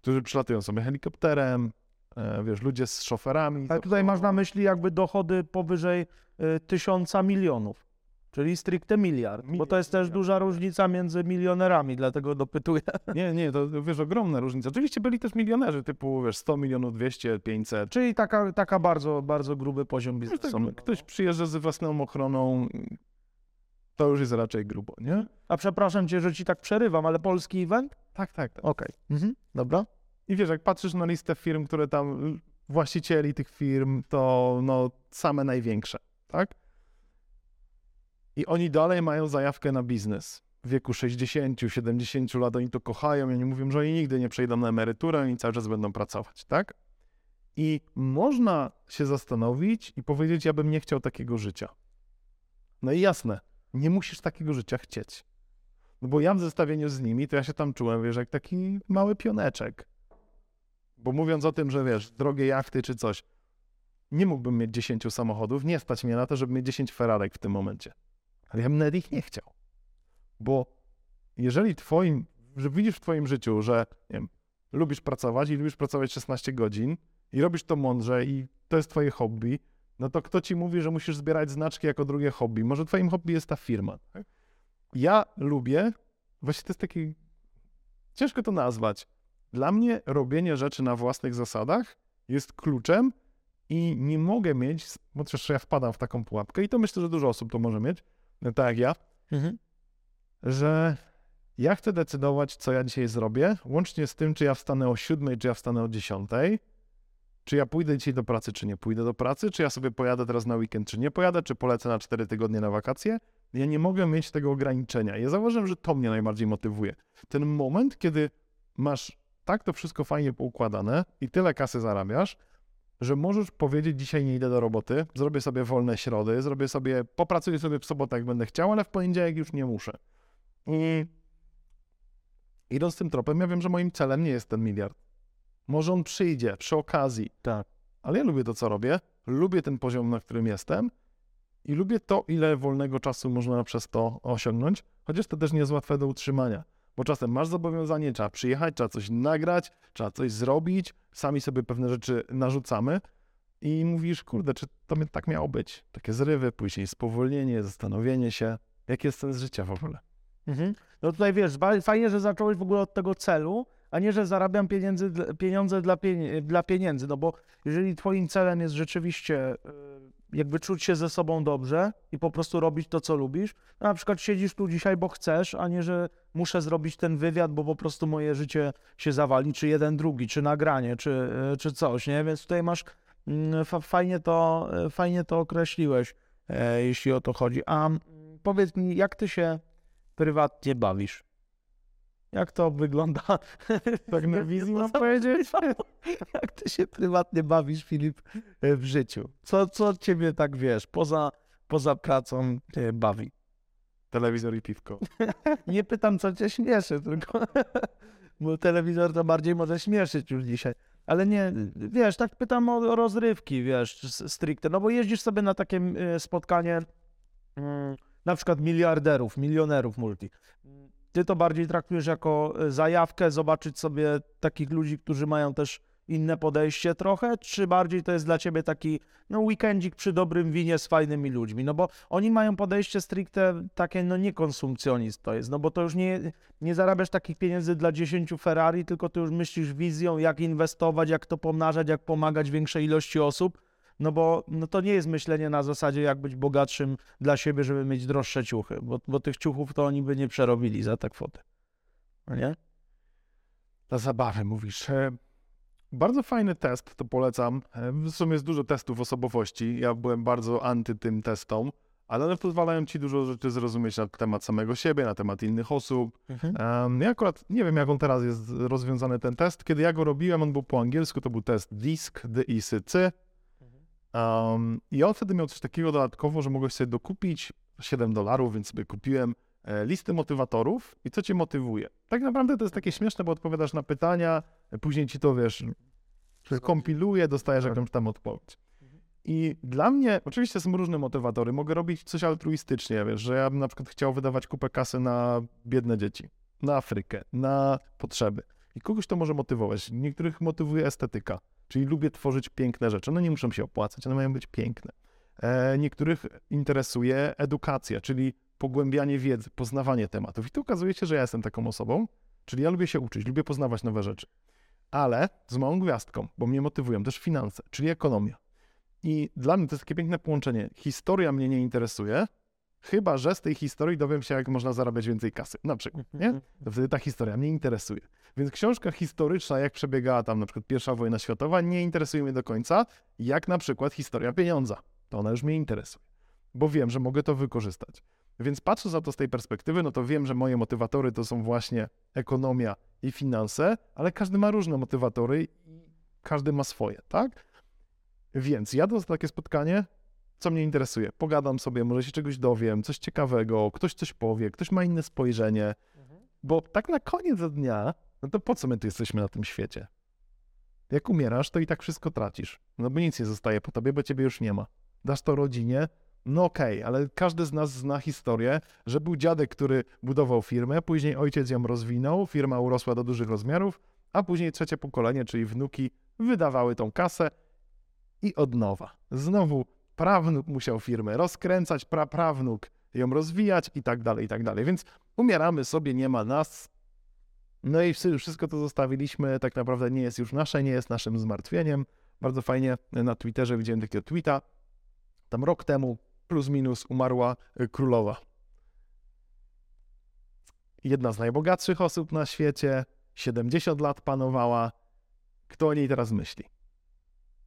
Którzy przylatują sobie helikopterem, e, wiesz, ludzie z szoferami. Ale tutaj masz na myśli jakby dochody powyżej y, tysiąca milionów. Czyli stricte miliard. Bo to jest też Miliard. duża różnica między milionerami, dlatego dopytuję. Nie, nie, to wiesz, ogromna różnica. Oczywiście byli też milionerzy typu, wiesz, 100 milionów, 200, 500. Czyli taka, taka bardzo, bardzo gruby poziom Wiesz, biznesowy. tak, ktoś przyjeżdża z własną ochroną, to już jest raczej grubo, nie? A przepraszam cię, że ci tak przerywam, ale polski event? Tak, tak, tak. Okej. Mhm. Dobra. I wiesz, jak patrzysz na listę firm, które tam, właścicieli tych firm, to no same największe, tak? I oni dalej mają zajawkę na biznes. W wieku 60, 70 lat oni to kochają i oni mówią, że oni nigdy nie przejdą na emeryturę, oni cały czas będą pracować, tak? I można się zastanowić i powiedzieć, ja bym nie chciał takiego życia. No i jasne, nie musisz takiego życia chcieć. No bo ja w zestawieniu z nimi, to ja się tam czułem, wiesz, jak taki mały pioneczek. Bo mówiąc o tym, że wiesz, drogie jachty czy coś, nie mógłbym mieć 10 samochodów, nie stać mnie na to, żeby mieć 10 Ferrarek w tym momencie. Ale ja bym nawet ich nie chciał. Bo jeżeli twoim, że widzisz w twoim życiu, że wiem, lubisz pracować i lubisz pracować 16 godzin i robisz to mądrze i to jest twoje hobby, no to kto ci mówi, że musisz zbierać znaczki jako drugie hobby? Może twoim hobby jest ta firma. Tak? Ja lubię, właśnie to jest taki, ciężko to nazwać. Dla mnie robienie rzeczy na własnych zasadach jest kluczem i nie mogę mieć, bo też ja wpadam w taką pułapkę i to myślę, że dużo osób to może mieć, no tak jak ja, Mhm. że ja chcę decydować, co ja dzisiaj zrobię, łącznie z tym, czy ja wstanę o siódmej, czy ja wstanę o dziesiątej, czy ja pójdę dzisiaj do pracy, czy nie pójdę do pracy, czy ja sobie pojadę teraz na weekend, czy nie pojadę, czy polecę na cztery tygodnie na wakacje. Ja nie mogę mieć tego ograniczenia. Ja zauważyłem, że to mnie najbardziej motywuje. Ten moment, kiedy masz tak to wszystko fajnie poukładane i tyle kasy zarabiasz, że możesz powiedzieć, dzisiaj nie idę do roboty, zrobię sobie wolne środy, zrobię sobie, popracuję sobie w sobotę, jak będę chciał, ale w poniedziałek już nie muszę. I idąc tym tropem, ja wiem, że moim celem nie jest ten miliard. Może on przyjdzie przy okazji, Tak. ale ja lubię to, co robię, lubię ten poziom, na którym jestem i lubię to, ile wolnego czasu można przez to osiągnąć, chociaż to też nie jest łatwe do utrzymania, bo czasem masz zobowiązanie, trzeba przyjechać, trzeba coś nagrać, trzeba coś zrobić, sami sobie pewne rzeczy narzucamy i mówisz, kurde, czy to tak miało być? Takie zrywy, później spowolnienie, zastanowienie się, jaki jest sens życia w ogóle. Mhm. No tutaj wiesz, fajnie, że zacząłeś w ogóle od tego celu, a nie, że zarabiam pieniędzy, pieniądze dla, pieni- dla pieniędzy, no bo jeżeli twoim celem jest rzeczywiście y, jakby czuć się ze sobą dobrze i po prostu robić to, co lubisz, no na przykład siedzisz tu dzisiaj, bo chcesz, a nie, że muszę zrobić ten wywiad, bo po prostu moje życie się zawali, czy jeden, drugi, czy nagranie, czy, y, czy coś, nie? Więc tutaj masz, mm, fa- fajnie to, y, fajnie to określiłeś, e, jeśli o to chodzi. A mm, powiedz mi, jak ty się prywatnie bawisz? Jak to wygląda? Tak na wizji mam powiedzieć? Jak ty się prywatnie bawisz, Filip, e, w życiu? Co, co ciebie tak, wiesz, poza, poza pracą e, bawi? Telewizor i piwko. Nie pytam, co cię śmieszy, tylko... Bo telewizor to bardziej może śmieszyć już dzisiaj. Ale nie, wiesz, tak pytam o rozrywki, wiesz, stricte. No bo jeździsz sobie na takie e, spotkanie mm, na przykład miliarderów, milionerów multi. Ty to bardziej traktujesz jako e, zajawkę, zobaczyć sobie takich ludzi, którzy mają też inne podejście trochę, czy bardziej to jest dla ciebie taki no, weekendzik przy dobrym winie z fajnymi ludźmi? No bo oni mają podejście stricte takie, no nie konsumpcjonizm to jest, no bo to już nie, nie zarabiasz takich pieniędzy dla 10 Ferrari, tylko ty już myślisz wizją, jak inwestować, jak to pomnażać, jak pomagać większej ilości osób. No bo no to nie jest myślenie na zasadzie, jak być bogatszym dla siebie, żeby mieć droższe ciuchy, bo, bo tych ciuchów to oni by nie przerobili za tę kwotę. No nie? Dla zabawy mówisz. E, Bardzo fajny test, to polecam. E, W sumie jest dużo testów osobowości. Ja byłem bardzo anty tym testom, ale one pozwalają ci dużo rzeczy zrozumieć na temat samego siebie, na temat innych osób. Um, ja akurat nie wiem, jak on teraz jest rozwiązany ten test. Kiedy ja go robiłem, on był po angielsku, to był test DISC, D-I-S-C. Um, I on wtedy miał coś takiego dodatkowo, że mogłeś sobie dokupić 7 dolarów, więc sobie kupiłem e, listy motywatorów i co cię motywuje. Tak naprawdę to jest takie śmieszne, bo odpowiadasz na pytania, później ci to, wiesz, kompiluje, dostajesz Tak. jakąś tam odpowiedź. I dla mnie, oczywiście są różne motywatory, mogę robić coś altruistycznie, wiesz, że ja bym na przykład chciał wydawać kupę kasy na biedne dzieci, na Afrykę, na potrzeby. I kogoś to może motywować. Niektórych motywuje estetyka, czyli lubię tworzyć piękne rzeczy. One nie muszą się opłacać, one mają być piękne. E, niektórych interesuje edukacja, czyli pogłębianie wiedzy, poznawanie tematów. I tu okazuje się, że ja jestem taką osobą, czyli ja lubię się uczyć, lubię poznawać nowe rzeczy. Ale z małą gwiazdką, bo mnie motywują też finanse, czyli ekonomia. I dla mnie to jest takie piękne połączenie. Historia mnie nie interesuje, chyba że z tej historii dowiem się, jak można zarabiać więcej kasy. Na przykład, nie? To wtedy ta historia mnie interesuje. Więc książka historyczna, jak przebiegała tam na przykład pierwsza wojna światowa, nie interesuje mnie do końca, jak na przykład historia pieniądza. To ona już mnie interesuje, bo wiem, że mogę to wykorzystać. Więc patrząc na to z tej perspektywy, no to wiem, że moje motywatory to są właśnie ekonomia i finanse, ale każdy ma różne motywatory i każdy ma swoje, tak? Więc jadę na takie spotkanie, co mnie interesuje. Pogadam sobie, może się czegoś dowiem, coś ciekawego, ktoś coś powie, ktoś ma inne spojrzenie, bo tak na koniec dnia, no to po co my tu jesteśmy na tym świecie? Jak umierasz, to i tak wszystko tracisz. No bo nic nie zostaje po tobie, bo ciebie już nie ma. Dasz to rodzinie, no okej, ale każdy z nas zna historię, że był dziadek, który budował firmę, później ojciec ją rozwinął, firma urosła do dużych rozmiarów, a później trzecie pokolenie, czyli wnuki, wydawały tą kasę i od nowa. Znowu prawnuk musiał firmę rozkręcać, praprawnuk ją rozwijać i tak dalej, i tak dalej. Więc umieramy sobie, nie ma nas. No i wszy- wszystko to zostawiliśmy, tak naprawdę nie jest już nasze, nie jest naszym zmartwieniem. Bardzo fajnie na Twitterze widziałem takiego tweeta. Tam rok temu, plus minus, umarła y, królowa. Jedna z najbogatszych osób na świecie, 70 lat panowała. Kto o niej teraz myśli?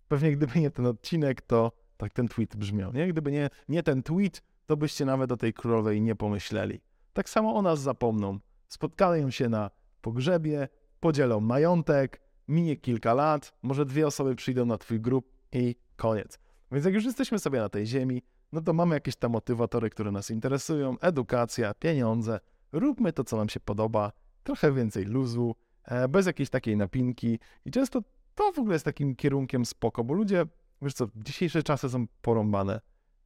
Pewnie gdyby nie ten odcinek, to tak ten tweet brzmiał, nie? Gdyby nie, nie ten tweet, to byście nawet o tej królowej nie pomyśleli. Tak samo o nas zapomną. Spotkają się na pogrzebie, podzielą majątek, minie kilka lat, może dwie osoby przyjdą na twój grób i koniec. Więc jak już jesteśmy sobie na tej ziemi, no to mamy jakieś tam motywatory, które nas interesują, edukacja, pieniądze. Róbmy to, co nam się podoba, trochę więcej luzu, e, bez jakiejś takiej napinki i często to w ogóle jest takim kierunkiem spoko, bo ludzie, wiesz co, dzisiejsze czasy są porąbane.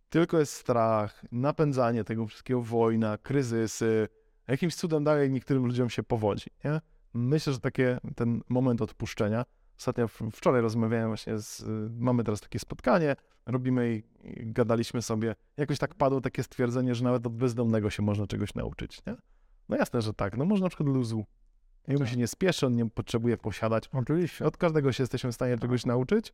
Tylko jest strach, napędzanie tego wszystkiego, wojna, kryzysy. Jakimś cudem dalej niektórym ludziom się powodzi, nie? Myślę, że takie, ten moment odpuszczenia. Ostatnio wczoraj rozmawiałem właśnie z, mamy teraz takie spotkanie, robimy i, i gadaliśmy sobie. Jakoś tak padło takie stwierdzenie, że nawet od bezdomnego się można czegoś nauczyć, nie? No jasne, że tak. No można na przykład luzu. Jemu Tak. się nie spieszy, on nie potrzebuje posiadać. Oczywiście. Od każdego się jesteśmy w stanie czegoś nauczyć.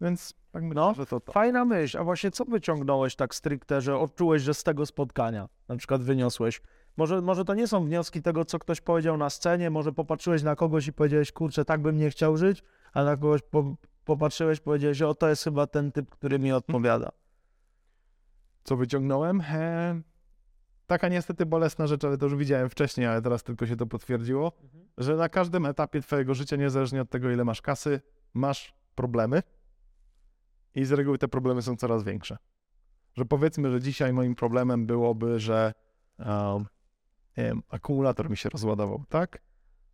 Więc tak myślę, No, że to to. Fajna myśl, a właśnie co wyciągnąłeś tak stricte, że odczułeś, że z tego spotkania na przykład wyniosłeś? Może, może to nie są wnioski tego, co ktoś powiedział na scenie, może popatrzyłeś na kogoś i powiedziałeś, kurczę, tak bym nie chciał żyć, a na kogoś po, popatrzyłeś, powiedziałeś, o to jest chyba ten typ, który mi odpowiada. Co wyciągnąłem? E, taka niestety bolesna rzecz, ale to już widziałem wcześniej, ale teraz tylko się to potwierdziło, że na każdym etapie twojego życia, niezależnie od tego, ile masz kasy, masz problemy i z reguły te problemy są coraz większe. Że powiedzmy, że dzisiaj moim problemem byłoby, że um, wiem, akumulator mi się rozładował, tak?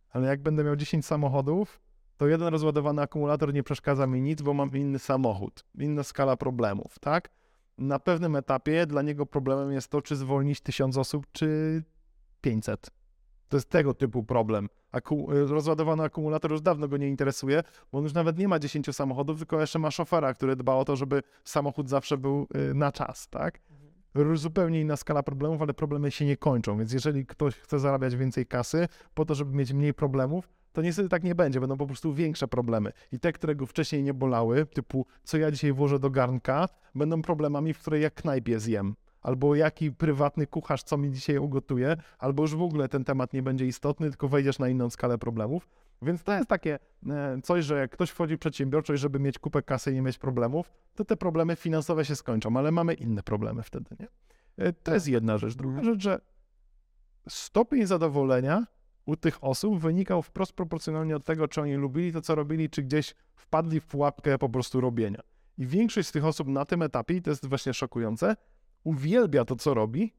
Ale jak będę miał 10 samochodów, to jeden rozładowany akumulator nie przeszkadza mi nic, bo mam inny samochód, inna skala problemów, tak? Na pewnym etapie dla niego problemem jest to, czy zwolnić 1000 osób, czy 500. To jest tego typu problem. Aku rozładowany akumulator już dawno go nie interesuje, bo on już nawet nie ma 10 samochodów, tylko jeszcze ma szofera, który dba o to, żeby samochód zawsze był y, na czas, tak? Zupełnie inna skala problemów, ale problemy się nie kończą, więc jeżeli ktoś chce zarabiać więcej kasy po to, żeby mieć mniej problemów, to niestety tak nie będzie, będą po prostu większe problemy. I te, które go wcześniej nie bolały, typu co ja dzisiaj włożę do garnka, będą problemami, w której ja knajpie zjem albo jaki prywatny kucharz co mi dzisiaj ugotuje, albo już w ogóle ten temat nie będzie istotny, tylko wejdziesz na inną skalę problemów. Więc to jest takie e, coś, że jak ktoś wchodzi w przedsiębiorczość, żeby mieć kupę kasy i nie mieć problemów, to te problemy finansowe się skończą, ale mamy inne problemy wtedy, nie? E, to jest jedna rzecz. Druga rzecz, że stopień zadowolenia u tych osób wynikał wprost proporcjonalnie od tego, czy oni lubili to, co robili, czy gdzieś wpadli w pułapkę po prostu robienia. I większość z tych osób na tym etapie, i to jest właśnie szokujące, uwielbia to, co robi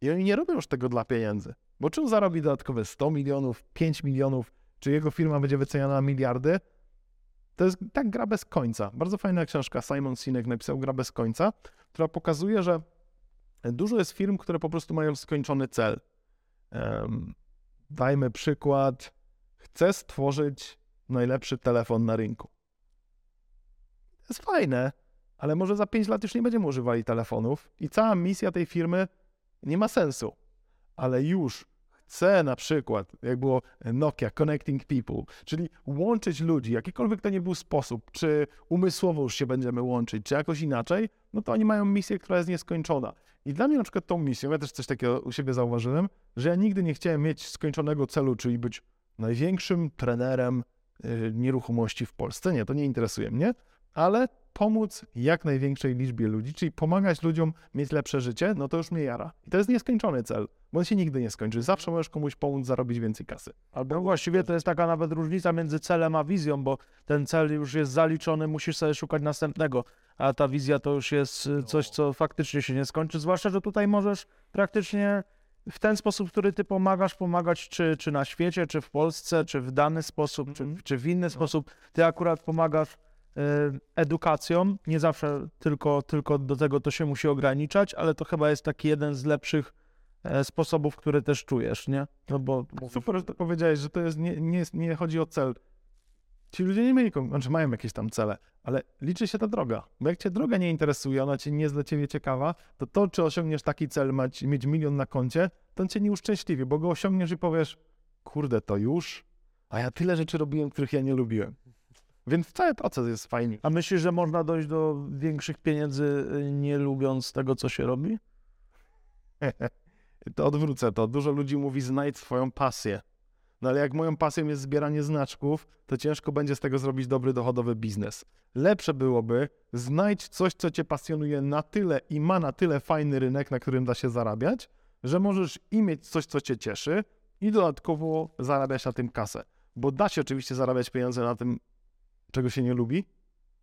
i oni nie robią już tego dla pieniędzy. Bo czy on zarobi dodatkowe 100 milionów, 5 milionów, czy jego firma będzie wyceniana na miliardy, to jest tak gra bez końca. Bardzo fajna książka, Simon Sinek napisał Gra bez końca, która pokazuje, że dużo jest firm, które po prostu mają skończony cel. Um, dajmy przykład, chcę stworzyć najlepszy telefon na rynku. To jest fajne, ale może za 5 lat już nie będziemy używali telefonów i cała misja tej firmy nie ma sensu. Ale już chcę na przykład, jak było Nokia, Connecting People, czyli łączyć ludzi, jakikolwiek to nie był sposób, czy umysłowo już się będziemy łączyć, czy jakoś inaczej, no to oni mają misję, która jest nieskończona. I dla mnie na przykład tą misją, ja też coś takiego u siebie zauważyłem, że ja nigdy nie chciałem mieć skończonego celu, czyli być największym trenerem y, nieruchomości w Polsce. Nie, to nie interesuje mnie, ale pomóc jak największej liczbie ludzi, czyli pomagać ludziom mieć lepsze życie, no to już mnie jara. I to jest nieskończony cel, bo on się nigdy nie skończy. Zawsze możesz komuś pomóc zarobić więcej kasy. Albo no właściwie to jest taka nawet różnica między celem a wizją, bo ten cel już jest zaliczony, musisz sobie szukać następnego, a ta wizja to już jest y, coś, co faktycznie się nie skończy, zwłaszcza, że tutaj możesz praktycznie w ten sposób, który ty pomagasz, pomagać czy, czy na świecie, czy w Polsce, czy w dany sposób, czy, mhm. czy w inny no. sposób. Ty akurat pomagasz edukacją. Nie zawsze tylko, tylko do tego to się musi ograniczać, ale to chyba jest taki jeden z lepszych e, sposobów, które też czujesz, nie? No bo... Super, że to powiedziałeś, że to jest, nie, nie, nie chodzi o cel. Ci ludzie nie mieli, znaczy mają jakieś tam cele, ale liczy się ta droga. Bo jak cię droga nie interesuje, ona cię nie jest dla ciebie ciekawa, to to, czy osiągniesz taki cel, mać, mieć milion na koncie, to on cię nie uszczęśliwi, bo go osiągniesz i powiesz, kurde, to już, a ja tyle rzeczy robiłem, których ja nie lubiłem. Więc cały proces jest fajny. A myślisz, że można dojść do większych pieniędzy y, nie lubiąc tego, co się robi? to odwrócę to. Dużo ludzi mówi znajdź swoją pasję. No ale jak moją pasją jest zbieranie znaczków, to ciężko będzie z tego zrobić dobry dochodowy biznes. Lepsze byłoby znajdź coś, co cię pasjonuje na tyle i ma na tyle fajny rynek, na którym da się zarabiać, że możesz i mieć coś, co cię cieszy i dodatkowo zarabiać na tym kasę. Bo da się oczywiście zarabiać pieniądze na tym czego się nie lubi,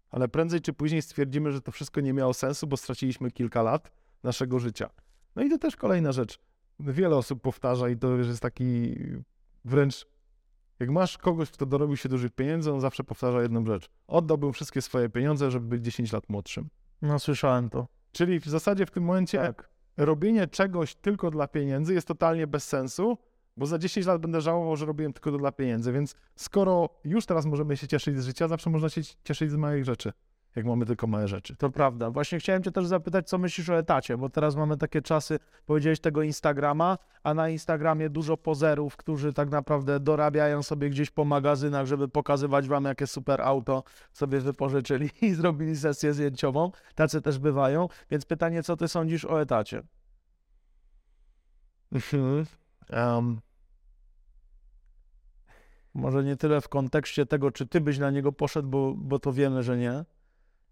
ale prędzej czy później stwierdzimy, że to wszystko nie miało sensu, bo straciliśmy kilka lat naszego życia. No i to też kolejna rzecz. Wiele osób powtarza i to jest taki wręcz, jak masz kogoś, kto dorobił się dużych pieniędzy, on zawsze powtarza jedną rzecz. Oddałbym wszystkie swoje pieniądze, żeby być 10 lat młodszym. No, słyszałem to. Czyli w zasadzie w tym momencie tak. robienie czegoś tylko dla pieniędzy jest totalnie bez sensu, bo za 10 lat będę żałował, że robiłem tylko to dla pieniędzy, więc skoro już teraz możemy się cieszyć z życia, zawsze można się cieszyć z małych rzeczy, jak mamy tylko małe rzeczy. To prawda. Właśnie chciałem cię też zapytać, co myślisz o etacie, bo teraz mamy takie czasy, powiedziałeś tego Instagrama, a na Instagramie dużo pozerów, którzy tak naprawdę dorabiają sobie gdzieś po magazynach, żeby pokazywać wam, jakie super auto sobie wypożyczyli i zrobili sesję zdjęciową. Tacy też bywają, więc pytanie, co ty sądzisz o etacie? Um, może nie tyle w kontekście tego, czy ty byś na niego poszedł, bo, bo to wiemy, że nie.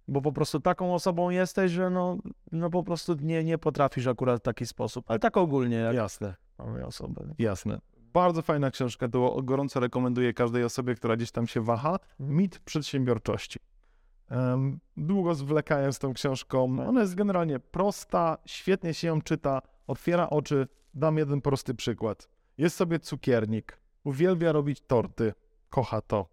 Bo po prostu taką osobą jesteś, że no, no po prostu nie, nie potrafisz akurat w taki sposób. Ale tak ogólnie. Jak Jasne. Mamy osobę. Jasne. Bardzo fajna książka, to gorąco rekomenduję każdej osobie, która gdzieś tam się waha. Mit przedsiębiorczości. Um, długo zwlekałem z tą książką. Tak. Ona jest generalnie prosta, świetnie się ją czyta, otwiera oczy. Dam jeden prosty przykład. Jest sobie cukiernik uwielbia robić torty, kocha to,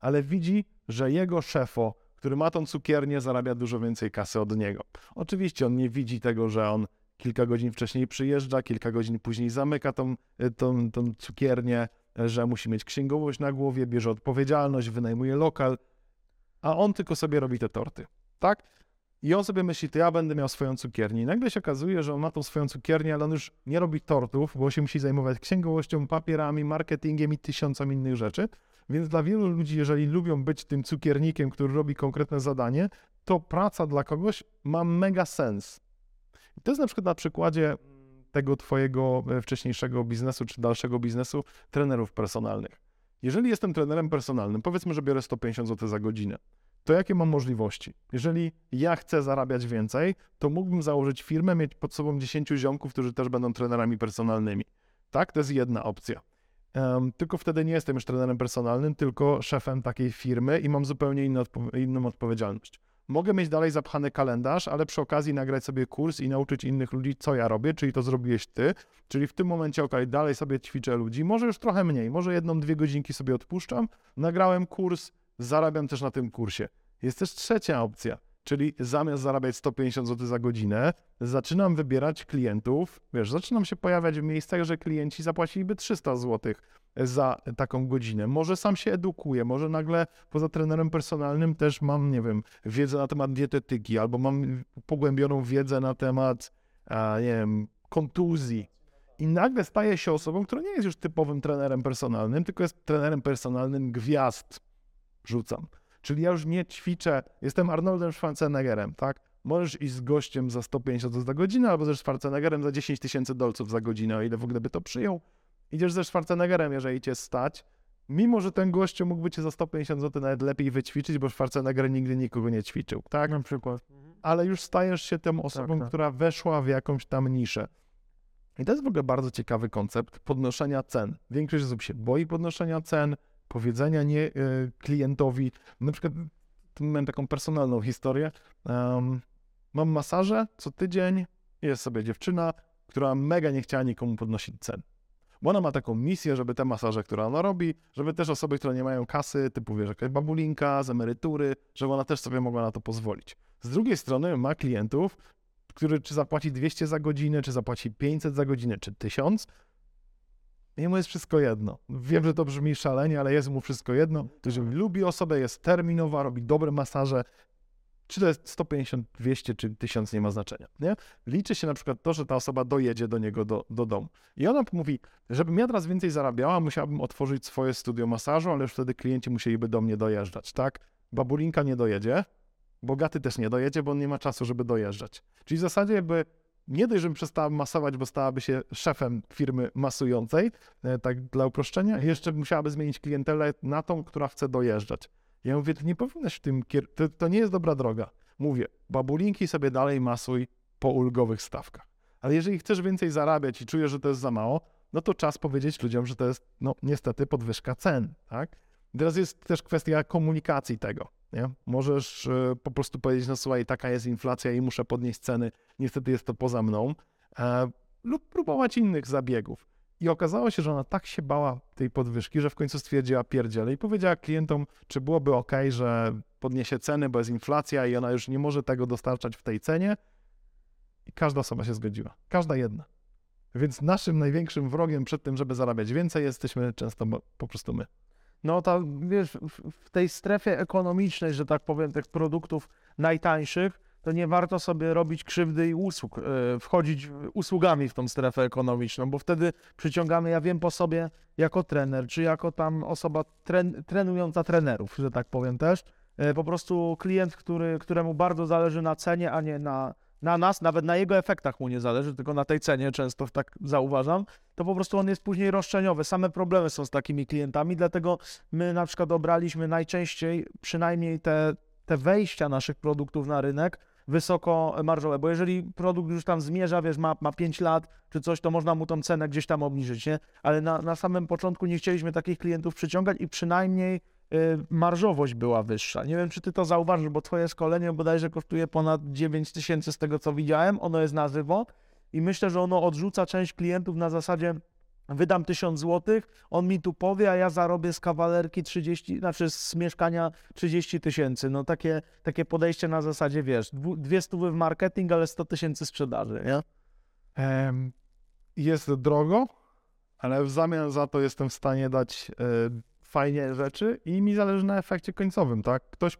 ale widzi, że jego szefo, który ma tą cukiernię, zarabia dużo więcej kasy od niego. Oczywiście on nie widzi tego, że on kilka godzin wcześniej przyjeżdża, kilka godzin później zamyka tą, y, tą, tą cukiernię, że musi mieć księgowość na głowie, bierze odpowiedzialność, wynajmuje lokal, a on tylko sobie robi te torty, tak? I on sobie myśli, to ja będę miał swoją cukiernię. I nagle się okazuje, że on ma tą swoją cukiernię, ale on już nie robi tortów, bo się musi zajmować księgowością, papierami, marketingiem i tysiącem innych rzeczy. Więc dla wielu ludzi, jeżeli lubią być tym cukiernikiem, który robi konkretne zadanie, to praca dla kogoś ma mega sens. I to jest na przykład na przykładzie tego twojego e, wcześniejszego biznesu czy dalszego biznesu trenerów personalnych. Jeżeli jestem trenerem personalnym, powiedzmy, że biorę 150 zł za godzinę, to jakie mam możliwości? Jeżeli ja chcę zarabiać więcej, to mógłbym założyć firmę, mieć pod sobą 10 ziomków, którzy też będą trenerami personalnymi. Tak, to jest jedna opcja. Um, tylko wtedy nie jestem już trenerem personalnym, tylko szefem takiej firmy i mam zupełnie inną, odpo inną odpowiedzialność. Mogę mieć dalej zapchany kalendarz, ale przy okazji nagrać sobie kurs i nauczyć innych ludzi, co ja robię, czyli to zrobiłeś ty. Czyli w tym momencie, ok, dalej sobie ćwiczę ludzi, może już trochę mniej, może jedną, dwie godzinki sobie odpuszczam, nagrałem kurs, zarabiam też na tym kursie. Jest też trzecia opcja, czyli zamiast zarabiać 150 zł za godzinę, zaczynam wybierać klientów, wiesz, zaczynam się pojawiać w miejscach, że klienci zapłaciliby 300 zł za taką godzinę. Może sam się edukuję, może nagle poza trenerem personalnym też mam, nie wiem, wiedzę na temat dietetyki, albo mam pogłębioną wiedzę na temat, a, nie wiem, kontuzji. I nagle staję się osobą, która nie jest już typowym trenerem personalnym, tylko jest trenerem personalnym gwiazd. Rzucam. Czyli ja już nie ćwiczę, jestem Arnoldem Schwarzeneggerem, tak? Możesz iść z gościem za 150 za godzinę, albo ze Schwarzeneggerem za 10 tysięcy dolców za godzinę, o ile w ogóle by to przyjął. Idziesz ze Schwarzeneggerem, jeżeli cię stać, mimo że ten gościu mógłby cię za 150 zł nawet lepiej wyćwiczyć, bo Schwarzenegger nigdy nikogo nie ćwiczył, tak? Na przykład. Ale już stajesz się tą osobą, Tak, tak. która weszła w jakąś tam niszę. I to jest w ogóle bardzo ciekawy koncept podnoszenia cen. Większość osób się boi podnoszenia cen, powiedzenia nie y, klientowi. Na przykład miałem taką personalną historię. Em, mam masaże co tydzień, jest sobie dziewczyna, która mega nie chciała nikomu podnosić cen. Bo ona ma taką misję, żeby te masaże, które ona robi, żeby też osoby, które nie mają kasy, typu wiesz, jakaś babulinka z emerytury, żeby ona też sobie mogła na to pozwolić. Z drugiej strony ma klientów, który czy zapłaci 200 za godzinę, czy zapłaci 500 za godzinę, czy 1000, Jemu jest wszystko jedno. Wiem, że to brzmi szalenie, ale jest mu wszystko jedno. Jeżeli lubi osobę, jest terminowa, robi dobre masaże, czy to jest 150, 200 czy 1000, nie ma znaczenia. Nie? Liczy się na przykład to, że ta osoba dojedzie do niego do, do domu. I ona mówi, żebym ja teraz więcej zarabiała, musiałabym otworzyć swoje studio masażu, ale już wtedy klienci musieliby do mnie dojeżdżać, tak? Babulinka nie dojedzie, bogaty też nie dojedzie, bo on nie ma czasu, żeby dojeżdżać. Czyli w zasadzie jakby nie dość, żebym przestała masować, bo stałaby się szefem firmy masującej, e, tak dla uproszczenia, jeszcze musiałaby zmienić klientelę na tą, która chce dojeżdżać. Ja mówię, to nie powinnaś w tym kier- to, to nie jest dobra droga. Mówię, babulinki sobie dalej masuj po ulgowych stawkach. Ale jeżeli chcesz więcej zarabiać i czujesz, że to jest za mało, no to czas powiedzieć ludziom, że to jest, no niestety, podwyżka cen, tak? Teraz jest też kwestia komunikacji tego, nie? Możesz e, po prostu powiedzieć, no słuchaj, taka jest inflacja i muszę podnieść ceny, niestety jest to poza mną, e, lub próbować innych zabiegów. I okazało się, że ona tak się bała tej podwyżki, że w końcu stwierdziła pierdziele i powiedziała klientom, czy byłoby ok, że podniesie ceny, bo jest inflacja i ona już nie może tego dostarczać w tej cenie. I każda osoba się zgodziła. Każda jedna. Więc naszym największym wrogiem przed tym, żeby zarabiać więcej, jesteśmy często po prostu my. No ta, wiesz, w- tej strefie ekonomicznej, że tak powiem, tych produktów najtańszych, to nie warto sobie robić krzywdy i usług, e, wchodzić usługami w tą strefę ekonomiczną, bo wtedy przyciągamy, ja wiem po sobie, jako trener, czy jako tam osoba tren, trenująca trenerów, że tak powiem też, e, po prostu klient, który, któremu bardzo zależy na cenie, a nie na, na nas, nawet na jego efektach mu nie zależy, tylko na tej cenie często tak zauważam, to po prostu on jest później roszczeniowy. Same problemy są z takimi klientami, dlatego my na przykład obraliśmy najczęściej przynajmniej te, te wejścia naszych produktów na rynek wysoko marżowe, bo jeżeli produkt już tam zmierza, wiesz, ma, ma 5 lat czy coś, to można mu tą cenę gdzieś tam obniżyć, nie? Ale na, na samym początku nie chcieliśmy takich klientów przyciągać i przynajmniej marżowość była wyższa. Nie wiem, czy ty to zauważysz, bo twoje szkolenie bodajże kosztuje ponad 9 tysięcy z tego, co widziałem. Ono jest na żywo i myślę, że ono odrzuca część klientów na zasadzie wydam 1000 zł, on mi tu powie, a ja zarobię z kawalerki 30, znaczy z mieszkania 30 tysięcy. No takie, takie podejście na zasadzie, wiesz, dwie stówy w marketing, ale 100 tysięcy sprzedaży, nie? jest drogo, ale w zamian za to jestem w stanie dać e, fajnie rzeczy i mi zależy na efekcie końcowym, tak? Ktoś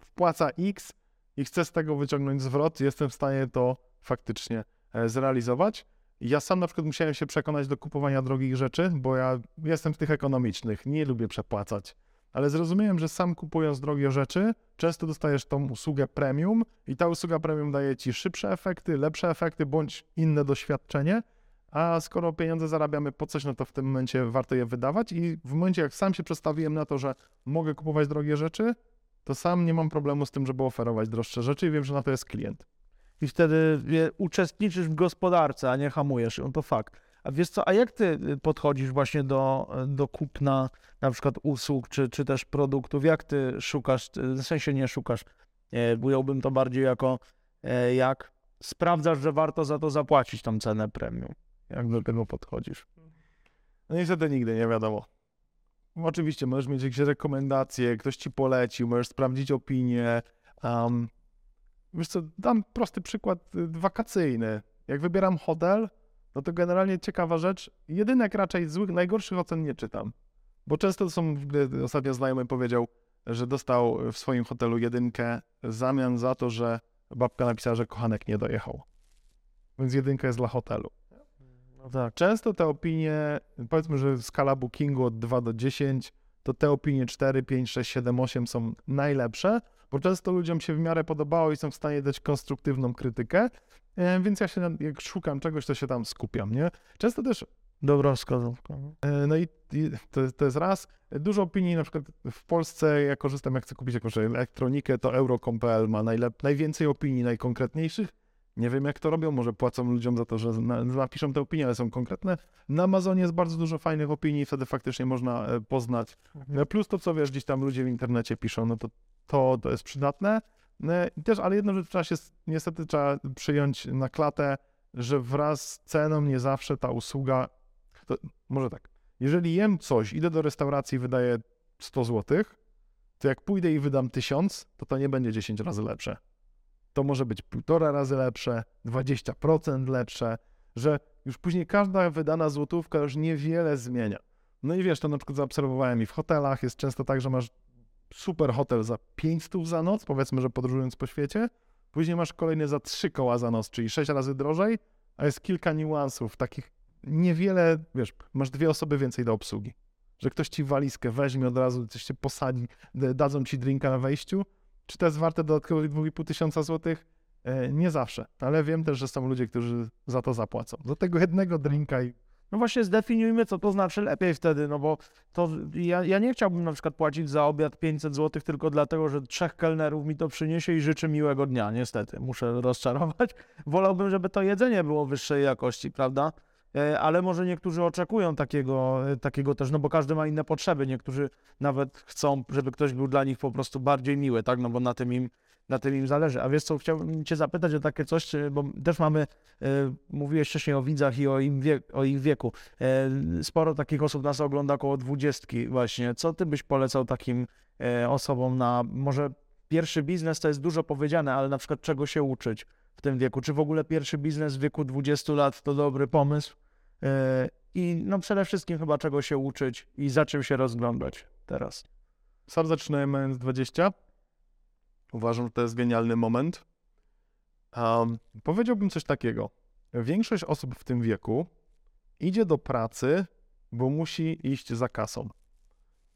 wpłaca X i chce z tego wyciągnąć zwrot, jestem w stanie to faktycznie e, zrealizować. Ja sam na przykład musiałem się przekonać do kupowania drogich rzeczy, bo ja jestem z tych ekonomicznych, nie lubię przepłacać. Ale zrozumiałem, że sam kupując drogie rzeczy, często dostajesz tą usługę premium i ta usługa premium daje ci szybsze efekty, lepsze efekty bądź inne doświadczenie. A skoro pieniądze zarabiamy po coś, no to w tym momencie warto je wydawać. I w momencie, jak sam się przestawiłem na to, że mogę kupować drogie rzeczy, to sam nie mam problemu z tym, żeby oferować droższe rzeczy i wiem, że na to jest klient. I wtedy wie, uczestniczysz w gospodarce, a nie hamujesz ją, to fakt. A wiesz co, a jak ty y, podchodzisz właśnie do, do kupna na przykład usług, czy, czy też produktów? Jak ty szukasz, y, w sensie nie szukasz, ująłbym to bardziej jako e, jak sprawdzasz, że warto za to zapłacić tą cenę premium. Jak do tego podchodzisz? No niestety nigdy nie wiadomo. Oczywiście możesz mieć jakieś rekomendacje, ktoś ci polecił, możesz sprawdzić opinię. Um, wiesz co, dam prosty przykład y, wakacyjny. Jak wybieram hotel, no to generalnie ciekawa rzecz, jedynek raczej złych, najgorszych ocen nie czytam. Bo często to są, gdy ostatnio znajomy powiedział, że dostał w swoim hotelu jedynkę w zamian za to, że babka napisała, że kochanek nie dojechał. Więc jedynka jest dla hotelu. No tak. Często te opinie, powiedzmy, że skala bookingu od 2 do 10, to te opinie 4, 5, 6, 7, 8 są najlepsze, bo często ludziom się w miarę podobało i są w stanie dać konstruktywną krytykę, e, więc ja się, jak szukam czegoś, to się tam skupiam, nie? Często też, Dobra wskazówka. e, no i, i to, to jest raz, dużo opinii, na przykład w Polsce, ja korzystam, jak chcę kupić jakąś elektronikę, to euro.com.pl ma najlep- najwięcej opinii, najkonkretniejszych, nie wiem, jak to robią, może płacą ludziom za to, że na, napiszą te opinie, ale są konkretne. Na Amazonie jest bardzo dużo fajnych opinii, wtedy faktycznie można e, poznać. E, Plus to, co wiesz, gdzieś tam ludzie w internecie piszą, no to to, to jest przydatne. E, Też, ale jedno, że trzeba się, niestety trzeba przyjąć na klatę, że wraz z ceną nie zawsze ta usługa, to, może tak, jeżeli jem coś, idę do restauracji i wydaję 100 zł, to jak pójdę i wydam 1000, to to nie będzie 10 razy lepsze to może być półtora razy lepsze, 20% lepsze, że już później każda wydana złotówka już niewiele zmienia. No i wiesz, to na przykład zaobserwowałem i w hotelach, jest często tak, że masz super hotel za 500 za noc, powiedzmy, że podróżując po świecie, później masz kolejny za 3 koła za noc, czyli 6 razy drożej, a jest kilka niuansów, takich niewiele, wiesz, masz dwie osoby więcej do obsługi. Że ktoś ci walizkę weźmie od razu, coś cię posadzi, dadzą ci drinka na wejściu, czy to jest warte dodatkowych 2,5 tysiąca złotych? E, Nie zawsze, ale wiem też, że są ludzie, którzy za to zapłacą. Do tego jednego drinka i No właśnie zdefiniujmy, co to znaczy lepiej wtedy, no bo to ja, ja nie chciałbym na przykład płacić za obiad 500 zł tylko dlatego, że trzech kelnerów mi to przyniesie i życzę miłego dnia, niestety, muszę rozczarować. Wolałbym, żeby to jedzenie było wyższej jakości, prawda? E, Ale może niektórzy oczekują takiego, e, takiego też, no bo każdy ma inne potrzeby. Niektórzy nawet chcą, żeby ktoś był dla nich po prostu bardziej miły, tak? No bo na tym im, na tym im zależy. A wiesz co, chciałbym cię zapytać o takie coś, bo też mamy, e, mówiłeś wcześniej o widzach i o, im wiek, o ich wieku. Sporo takich osób nas ogląda około dwudziestki właśnie. Co ty byś polecał takim osobom na może pierwszy biznes to jest dużo powiedziane, ale na przykład czego się uczyć w tym wieku? Czy w ogóle pierwszy biznes w wieku 20 lat to dobry pomysł? E, I no przede wszystkim chyba czego się uczyć i za czym się rozglądać teraz. sam zaczynałem mając 20. Uważam, że to jest genialny moment. Um, powiedziałbym coś takiego. Większość osób w tym wieku idzie do pracy, bo musi iść za kasą.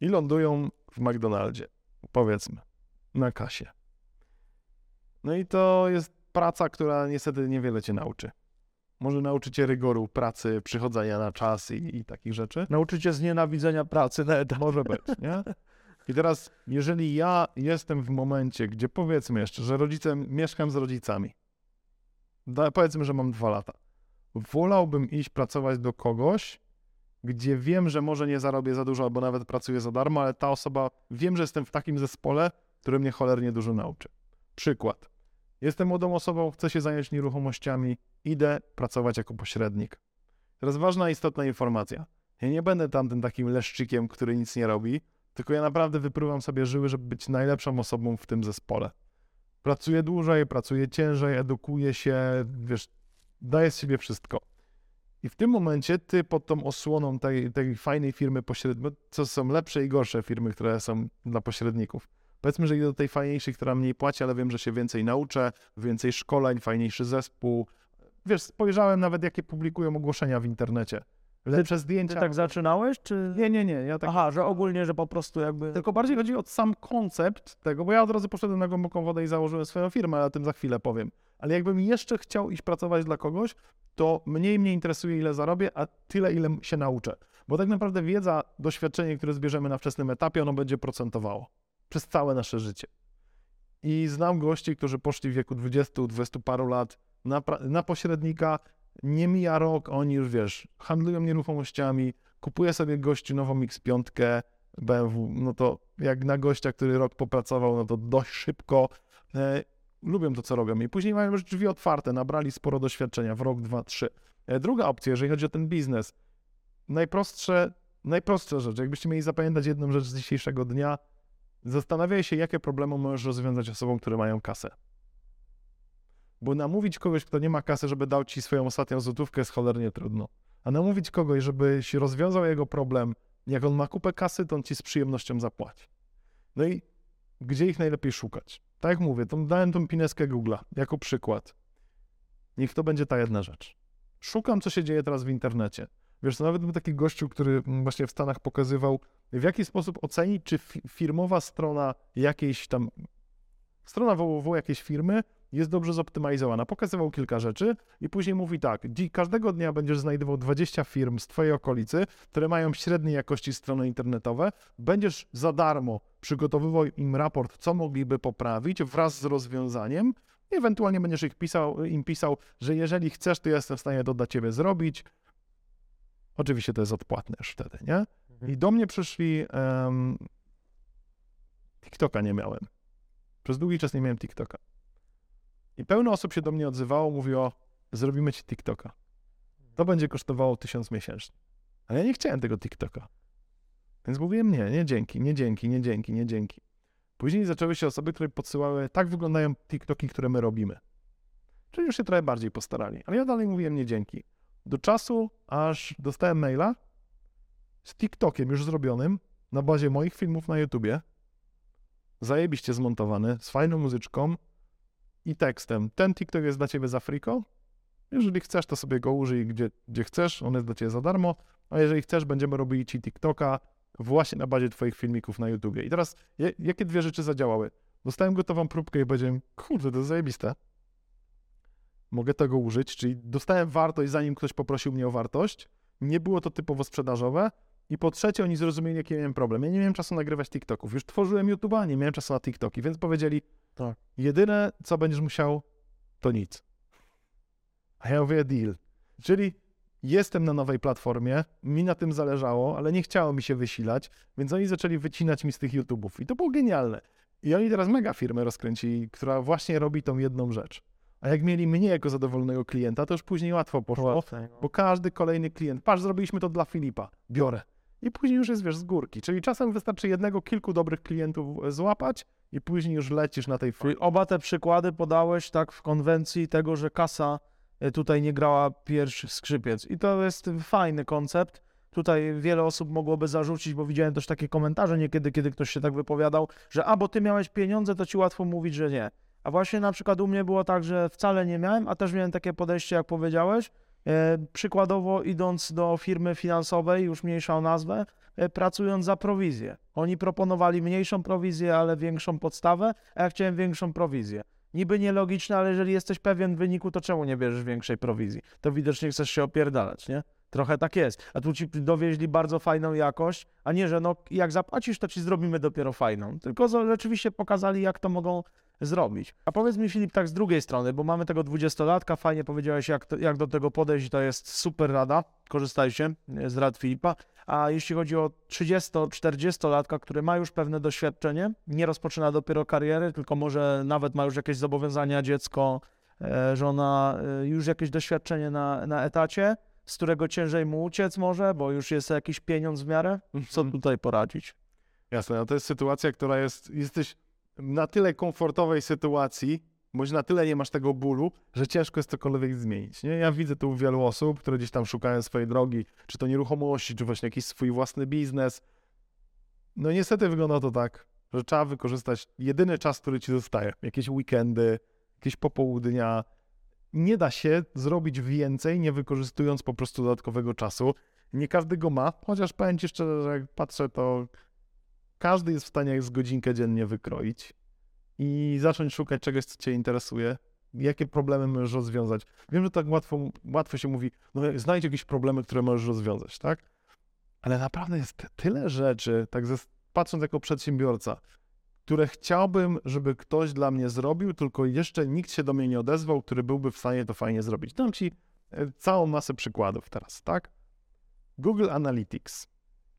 I lądują w McDonaldzie, powiedzmy, na kasie. No i to jest praca, która niestety niewiele cię nauczy. Może nauczy cię rygoru pracy, przychodzenia na czas i, i takich rzeczy. Nauczycie znienawidzenia pracy na etat. Może być, nie? I teraz, jeżeli ja jestem w momencie, gdzie powiedzmy jeszcze, że rodzicem, mieszkam z rodzicami, da, powiedzmy, że mam dwa lata, wolałbym iść pracować do kogoś, gdzie wiem, że może nie zarobię za dużo, albo nawet pracuję za darmo, ale ta osoba, wiem, że jestem w takim zespole, który mnie cholernie dużo nauczy. Przykład. Jestem młodą osobą, chcę się zająć nieruchomościami, idę pracować jako pośrednik. Teraz ważna, istotna informacja. Ja nie będę tamtym takim leszczykiem, który nic nie robi, tylko ja naprawdę wypruwam sobie żyły, żeby być najlepszą osobą w tym zespole. Pracuję dłużej, pracuję ciężej, edukuję się, wiesz, daje z siebie wszystko. I w tym momencie ty pod tą osłoną tej, tej fajnej firmy pośredniej, co są lepsze i gorsze firmy, które są dla pośredników. Powiedzmy, że idę do tej fajniejszej, która mniej płaci, ale wiem, że się więcej nauczę, więcej szkoleń, fajniejszy zespół. Wiesz, spojrzałem nawet, jakie publikują ogłoszenia w internecie. Lepsze Ty zdjęcia. tak zaczynałeś, czy... Nie, nie, nie. Ja tak Aha, że ogólnie, że po prostu jakby... tylko bardziej chodzi o sam koncept tego, bo ja od razu poszedłem na głęboką wodę i założyłem swoją firmę, ale o tym za chwilę powiem. Ale jakbym jeszcze chciał iść pracować dla kogoś, to mniej mnie interesuje, ile zarobię, a tyle, ile się nauczę. Bo tak naprawdę wiedza, doświadczenie, które zbierzemy na wczesnym etapie, ono będzie procentowało przez całe nasze życie. I znam gości, którzy poszli w wieku 20, 20 paru lat na, na pośrednika, nie mija rok, oni już wiesz, handlują nieruchomościami, kupuje sobie gościu nową X5 BMW, no to jak na gościa, który rok popracował, no to dość szybko e, lubią to, co robią. I później mają już drzwi otwarte, nabrali sporo doświadczenia w rok, dwa, trzy. E, druga opcja, jeżeli chodzi o ten biznes, najprostsze, najprostsza rzecz, jakbyście mieli zapamiętać jedną rzecz z dzisiejszego dnia, zastanawiaj się, jakie problemy możesz rozwiązać osobom, które mają kasę. Bo namówić kogoś, kto nie ma kasy, żeby dał ci swoją ostatnią złotówkę, jest cholernie trudno. A namówić kogoś, żebyś rozwiązał jego problem, jak on ma kupę kasy, to on ci z przyjemnością zapłaci. No i gdzie ich najlepiej szukać? Tak jak mówię, to dałem tą pineskę Google'a jako przykład. Niech to będzie ta jedna rzecz. Szukam, co się dzieje teraz w internecie. Wiesz, nawet był taki gościu, który mm, właśnie w Stanach pokazywał, w jaki sposób ocenić, czy fi- firmowa strona jakiejś tam, strona www jakiejś firmy jest dobrze zoptymalizowana. Pokazywał kilka rzeczy i później mówi tak, każdego dnia będziesz znajdował 20 firm z twojej okolicy, które mają średniej jakości strony internetowe, będziesz za darmo przygotowywał im raport, co mogliby poprawić wraz z rozwiązaniem ewentualnie będziesz ich pisał, im pisał, że jeżeli chcesz, to jestem w stanie to dla ciebie zrobić. Oczywiście to jest odpłatne już wtedy, nie? I do mnie przyszli. em, TikToka nie miałem. Przez długi czas nie miałem TikToka. I pełno osób się do mnie odzywało, mówiło: Zrobimy ci TikToka. To będzie kosztowało tysiąc miesięcznie. Ale ja nie chciałem tego TikToka. Więc mówiłem: Nie, nie dzięki, nie dzięki, nie dzięki, nie dzięki. Później zaczęły się osoby, które podsyłały: Tak wyglądają TikToki, które my robimy. Czyli już się trochę bardziej postarali. Ale ja dalej mówiłem: Nie dzięki. Do czasu, aż dostałem maila z TikTokiem już zrobionym na bazie moich filmów na YouTubie, zajebiście zmontowany, z fajną muzyczką i tekstem. Ten TikTok jest dla ciebie za friko. Jeżeli chcesz, to sobie go użyj gdzie, gdzie chcesz, on jest dla ciebie za darmo, a jeżeli chcesz, będziemy robili ci TikToka właśnie na bazie twoich filmików na YouTubie. I teraz, jakie dwie rzeczy zadziałały? Dostałem gotową próbkę i powiedziałem, kurde, to jest zajebiste. Mogę tego użyć, czyli dostałem wartość, zanim ktoś poprosił mnie o wartość. Nie było to typowo sprzedażowe. I po trzecie, oni zrozumieli, jaki miałem problem. Ja nie miałem czasu nagrywać TikToków. Już tworzyłem YouTube'a, nie miałem czasu na TikToki, więc powiedzieli, Tak. jedyne, co będziesz musiał, to nic. A ja mówię, deal. Czyli jestem na nowej platformie, mi na tym zależało, ale nie chciało mi się wysilać, więc oni zaczęli wycinać mi z tych YouTubów. I to było genialne. I oni teraz mega firmę rozkręcili, która właśnie robi tą jedną rzecz. A jak mieli mnie jako zadowolonego klienta, to już później łatwo poszło, no. bo każdy kolejny klient, patrz, zrobiliśmy to dla Filipa, biorę. I później już jest, wiesz, z górki. Czyli czasem wystarczy jednego, kilku dobrych klientów złapać i później już lecisz na tej fali. Czyli oba te przykłady podałeś tak w konwencji tego, że kasa e, tutaj nie grała pierwszy skrzypiec. I to jest fajny koncept. Tutaj wiele osób mogłoby zarzucić, bo widziałem też takie komentarze niekiedy, kiedy ktoś się tak wypowiadał, że a, bo ty miałeś pieniądze, to ci łatwo mówić, że nie. A właśnie na przykład u mnie było tak, że wcale nie miałem, a też miałem takie podejście, jak powiedziałeś. E, przykładowo idąc do firmy finansowej, już mniejsza o nazwę, e, pracując za prowizję. Oni proponowali mniejszą prowizję, ale większą podstawę, a ja chciałem większą prowizję. Niby nielogiczne, ale jeżeli jesteś pewien wyniku, to czemu nie bierzesz większej prowizji? To widocznie chcesz się opierdalać, nie? Trochę tak jest. A tu ci dowieźli bardzo fajną jakość, a nie, że no jak zapłacisz, to ci zrobimy dopiero fajną. Tylko rzeczywiście pokazali, jak to mogą zrobić. A powiedz mi, Filip, tak z drugiej strony, bo mamy tego dwudziestolatka, fajnie powiedziałeś, jak, to, jak do tego podejść, to jest super rada, korzystajcie z rad Filipa. A jeśli chodzi o 30-40-latka, który ma już pewne doświadczenie, nie rozpoczyna dopiero kariery, tylko może nawet ma już jakieś zobowiązania, dziecko, e, żona, e, już jakieś doświadczenie na, na etacie, z którego ciężej mu uciec może, bo już jest jakiś pieniądz w miarę. Co tutaj poradzić? Jasne, no to jest sytuacja, która jest, jesteś na tyle komfortowej sytuacji, bądź na tyle nie masz tego bólu, że ciężko jest cokolwiek zmienić. Nie? Ja widzę tu wielu osób, które gdzieś tam szukają swojej drogi, czy to nieruchomości, czy właśnie jakiś swój własny biznes. No niestety wygląda to tak, że trzeba wykorzystać jedyny czas, który ci zostaje. Jakieś weekendy, jakieś popołudnia. Nie da się zrobić więcej, nie wykorzystując po prostu dodatkowego czasu. Nie każdy go ma, chociaż powiem ci szczerze, że jak patrzę, to każdy jest w stanie z godzinkę dziennie wykroić i zacząć szukać czegoś, co cię interesuje, jakie problemy możesz rozwiązać. Wiem, że tak łatwo, łatwo się mówi, no znajdź jakieś problemy, które możesz rozwiązać, tak? Ale naprawdę jest tyle rzeczy, tak ze, patrząc jako przedsiębiorca, które chciałbym, żeby ktoś dla mnie zrobił, tylko jeszcze nikt się do mnie nie odezwał, który byłby w stanie to fajnie zrobić. Dam ci e, całą masę przykładów teraz, tak? Google Analytics.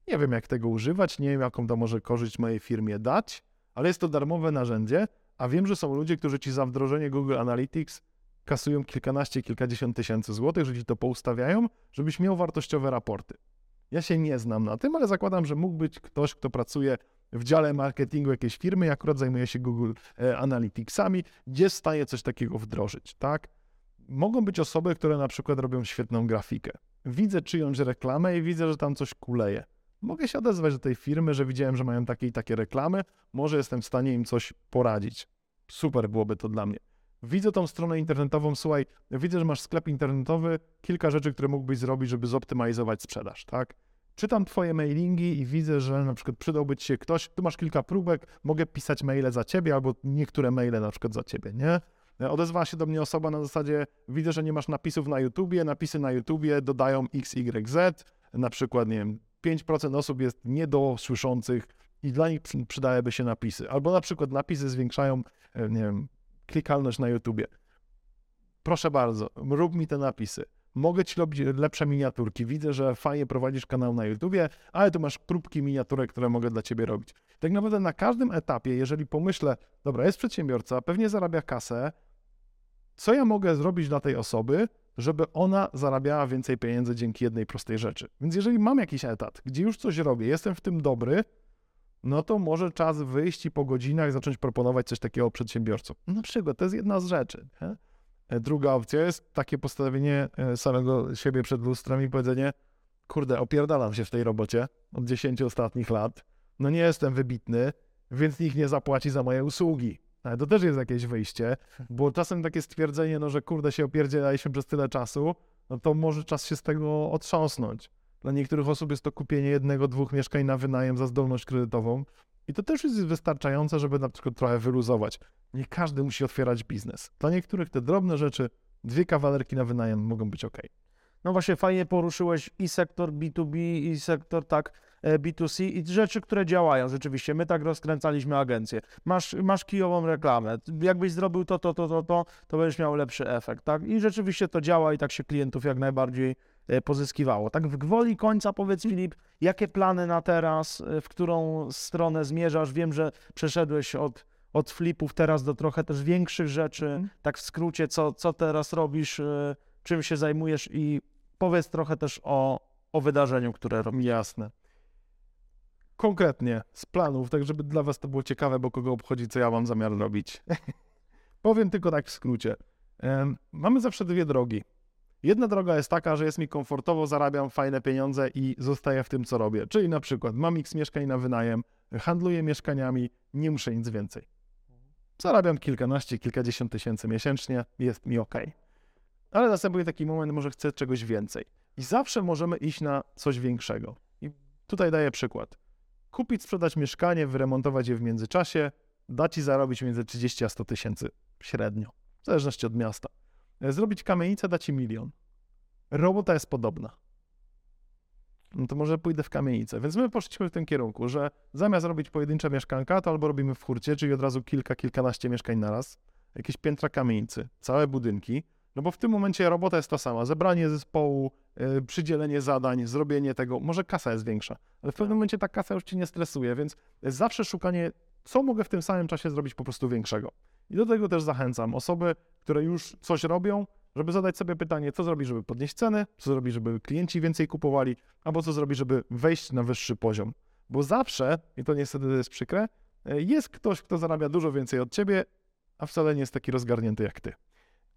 Nie wiem, jak tego używać, nie wiem, jaką to może korzyść mojej firmie dać, ale jest to darmowe narzędzie, a wiem, że są ludzie, którzy ci za wdrożenie Google Analytics kasują kilkanaście, kilkadziesiąt tysięcy złotych, że ci to poustawiają, żebyś miał wartościowe raporty. Ja się nie znam na tym, ale zakładam, że mógł być ktoś, kto pracuje w dziale marketingu jakiejś firmy i akurat zajmuje się Google e, Analyticsami, gdzie stanie coś takiego wdrożyć, tak? Mogą być osoby, które na przykład robią świetną grafikę. Widzę czyjąś reklamę i widzę, że tam coś kuleje mogę się odezwać do tej firmy, że widziałem, że mają takie i takie reklamy, może jestem w stanie im coś poradzić. Super byłoby to dla mnie. Widzę tą stronę internetową, słuchaj, widzę, że masz sklep internetowy, kilka rzeczy, które mógłbyś zrobić, żeby zoptymalizować sprzedaż, tak? Czytam twoje mailingi i widzę, że na przykład przydałby ci się ktoś, tu masz kilka próbek, mogę pisać maile za ciebie albo niektóre maile na przykład za ciebie, nie? Odezwała się do mnie osoba na zasadzie, widzę, że nie masz napisów na YouTubie, napisy na YouTubie dodają XYZ, na przykład, nie wiem, 5% osób jest niedosłyszących i dla nich przydałyby się napisy. Albo na przykład napisy zwiększają, e, nie wiem, klikalność na YouTubie. Proszę bardzo, rób mi te napisy. Mogę ci robić lepsze miniaturki. Widzę, że fajnie prowadzisz kanał na YouTubie, ale tu masz próbki miniaturek, które mogę dla ciebie robić. Tak naprawdę na każdym etapie, jeżeli pomyślę, dobra, jest przedsiębiorca, pewnie zarabia kasę, co ja mogę zrobić dla tej osoby, żeby ona zarabiała więcej pieniędzy dzięki jednej prostej rzeczy. Więc jeżeli mam jakiś etat, gdzie już coś robię, jestem w tym dobry, no to może czas wyjść i po godzinach zacząć proponować coś takiego przedsiębiorcom. Na przykład, to jest jedna z rzeczy. Nie? E, druga opcja jest takie postawienie e, samego siebie przed lustrem i powiedzenie, kurde, opierdalam się w tej robocie od 10 ostatnich lat, no nie jestem wybitny, więc nikt nie zapłaci za moje usługi. Ale to też jest jakieś wyjście, bo czasem takie stwierdzenie, no, że kurde się opierdzielaliśmy przez tyle czasu, no to może czas się z tego otrząsnąć. Dla niektórych osób jest to kupienie jednego, dwóch mieszkań na wynajem za zdolność kredytową i to też jest wystarczające, żeby na przykład trochę wyluzować. Nie każdy musi otwierać biznes. Dla niektórych te drobne rzeczy, dwie kawalerki na wynajem mogą być ok. No właśnie fajnie poruszyłeś i sektor B2B, i sektor tak B2C i rzeczy, które działają rzeczywiście. My tak rozkręcaliśmy agencję. Masz, masz kijową reklamę. Jakbyś zrobił to, to, to, to, to, to będziesz miał lepszy efekt, tak? I rzeczywiście to działa i tak się klientów jak najbardziej e, pozyskiwało. Tak w gwoli końca powiedz Filip, jakie plany na teraz, e, w którą stronę zmierzasz? Wiem, że przeszedłeś od, od flipów teraz do trochę też większych rzeczy. Mhm. Tak w skrócie, co, co teraz robisz, czym się zajmujesz i powiedz trochę też o, o wydarzeniu, które robisz. Jasne konkretnie z planów, tak żeby dla was to było ciekawe, bo kogo obchodzi, co ja mam zamiar robić. Powiem tylko tak w skrócie. Mamy zawsze dwie drogi. Jedna droga jest taka, że jest mi komfortowo, zarabiam fajne pieniądze i zostaję w tym, co robię. Czyli na przykład mam x mieszkań na wynajem, handluję mieszkaniami, nie muszę nic więcej. Zarabiam kilkanaście, kilkadziesiąt tysięcy miesięcznie, jest mi ok. Ale następuje taki moment, może chcę czegoś więcej. I zawsze możemy iść na coś większego. I tutaj daję przykład kupić, sprzedać mieszkanie, wyremontować je w międzyczasie, da ci zarobić między 30 a 100 tysięcy średnio, w zależności od miasta. E, zrobić kamienicę da ci milion. Robota jest podobna. No to może pójdę w kamienicę. Więc my poszliśmy w tym kierunku, że zamiast robić pojedyncze mieszkanka, to albo robimy w hurcie, czyli od razu kilka, kilkanaście mieszkań naraz, jakieś piętra kamienicy, całe budynki, no bo w tym momencie robota jest ta sama. Zebranie zespołu, przydzielenie zadań, zrobienie tego. Może kasa jest większa, ale w pewnym momencie ta kasa już cię nie stresuje, więc zawsze szukanie, co mogę w tym samym czasie zrobić po prostu większego. I do tego też zachęcam osoby, które już coś robią, żeby zadać sobie pytanie, co zrobić, żeby podnieść ceny, co zrobić, żeby klienci więcej kupowali, albo co zrobić, żeby wejść na wyższy poziom. Bo zawsze, i to niestety jest przykre, e, jest ktoś, kto zarabia dużo więcej od ciebie a wcale nie jest taki rozgarnięty jak ty.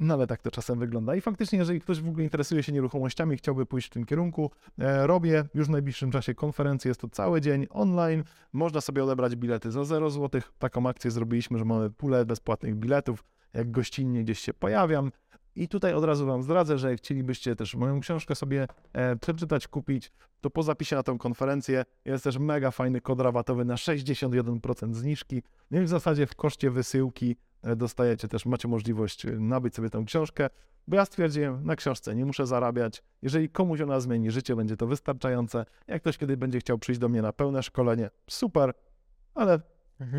No ale tak to czasem wygląda. I faktycznie, jeżeli ktoś w ogóle interesuje się nieruchomościami chciałby pójść w tym kierunku, e, robię już w najbliższym czasie konferencję. Jest to cały dzień online. Można sobie odebrać bilety za 0 zł. Taką akcję zrobiliśmy, że mamy pulę bezpłatnych biletów. Jak gościnnie gdzieś się pojawiam. I tutaj od razu Wam zdradzę, że jak chcielibyście też moją książkę sobie e, przeczytać, kupić, to po zapisie na tą konferencję jest też mega fajny kod rabatowy na 61% zniżki. No i w zasadzie w koszcie wysyłki dostajecie też, macie możliwość e, nabyć sobie tą książkę, bo ja stwierdziłem, na książce nie muszę zarabiać. Jeżeli komuś ona zmieni życie, będzie to wystarczające. Jak ktoś kiedy będzie chciał przyjść do mnie na pełne szkolenie, super, ale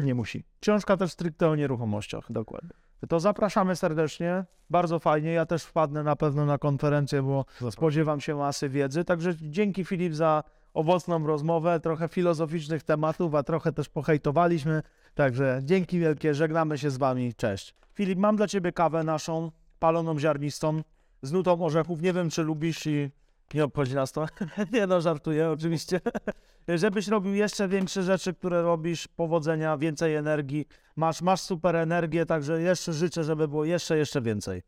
nie musi. Książka też stricte o nieruchomościach. Dokładnie. To zapraszamy serdecznie. Bardzo fajnie. Ja też wpadnę na pewno na konferencję, bo spodziewam się masy wiedzy. Także dzięki Filip za owocną rozmowę, trochę filozoficznych tematów, a trochę też pohejtowaliśmy. Także dzięki wielkie, żegnamy się z Wami. Cześć. Filip, mam dla Ciebie kawę naszą, paloną ziarnistą, z nutą orzechów. Nie wiem, czy lubisz i nie obchodzi nas to. nie no, żartuję oczywiście. Żebyś robił jeszcze większe rzeczy, które robisz, powodzenia, więcej energii. Masz, masz super energię, także jeszcze życzę, żeby było jeszcze, jeszcze więcej.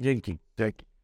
Dzięki. Dzięki.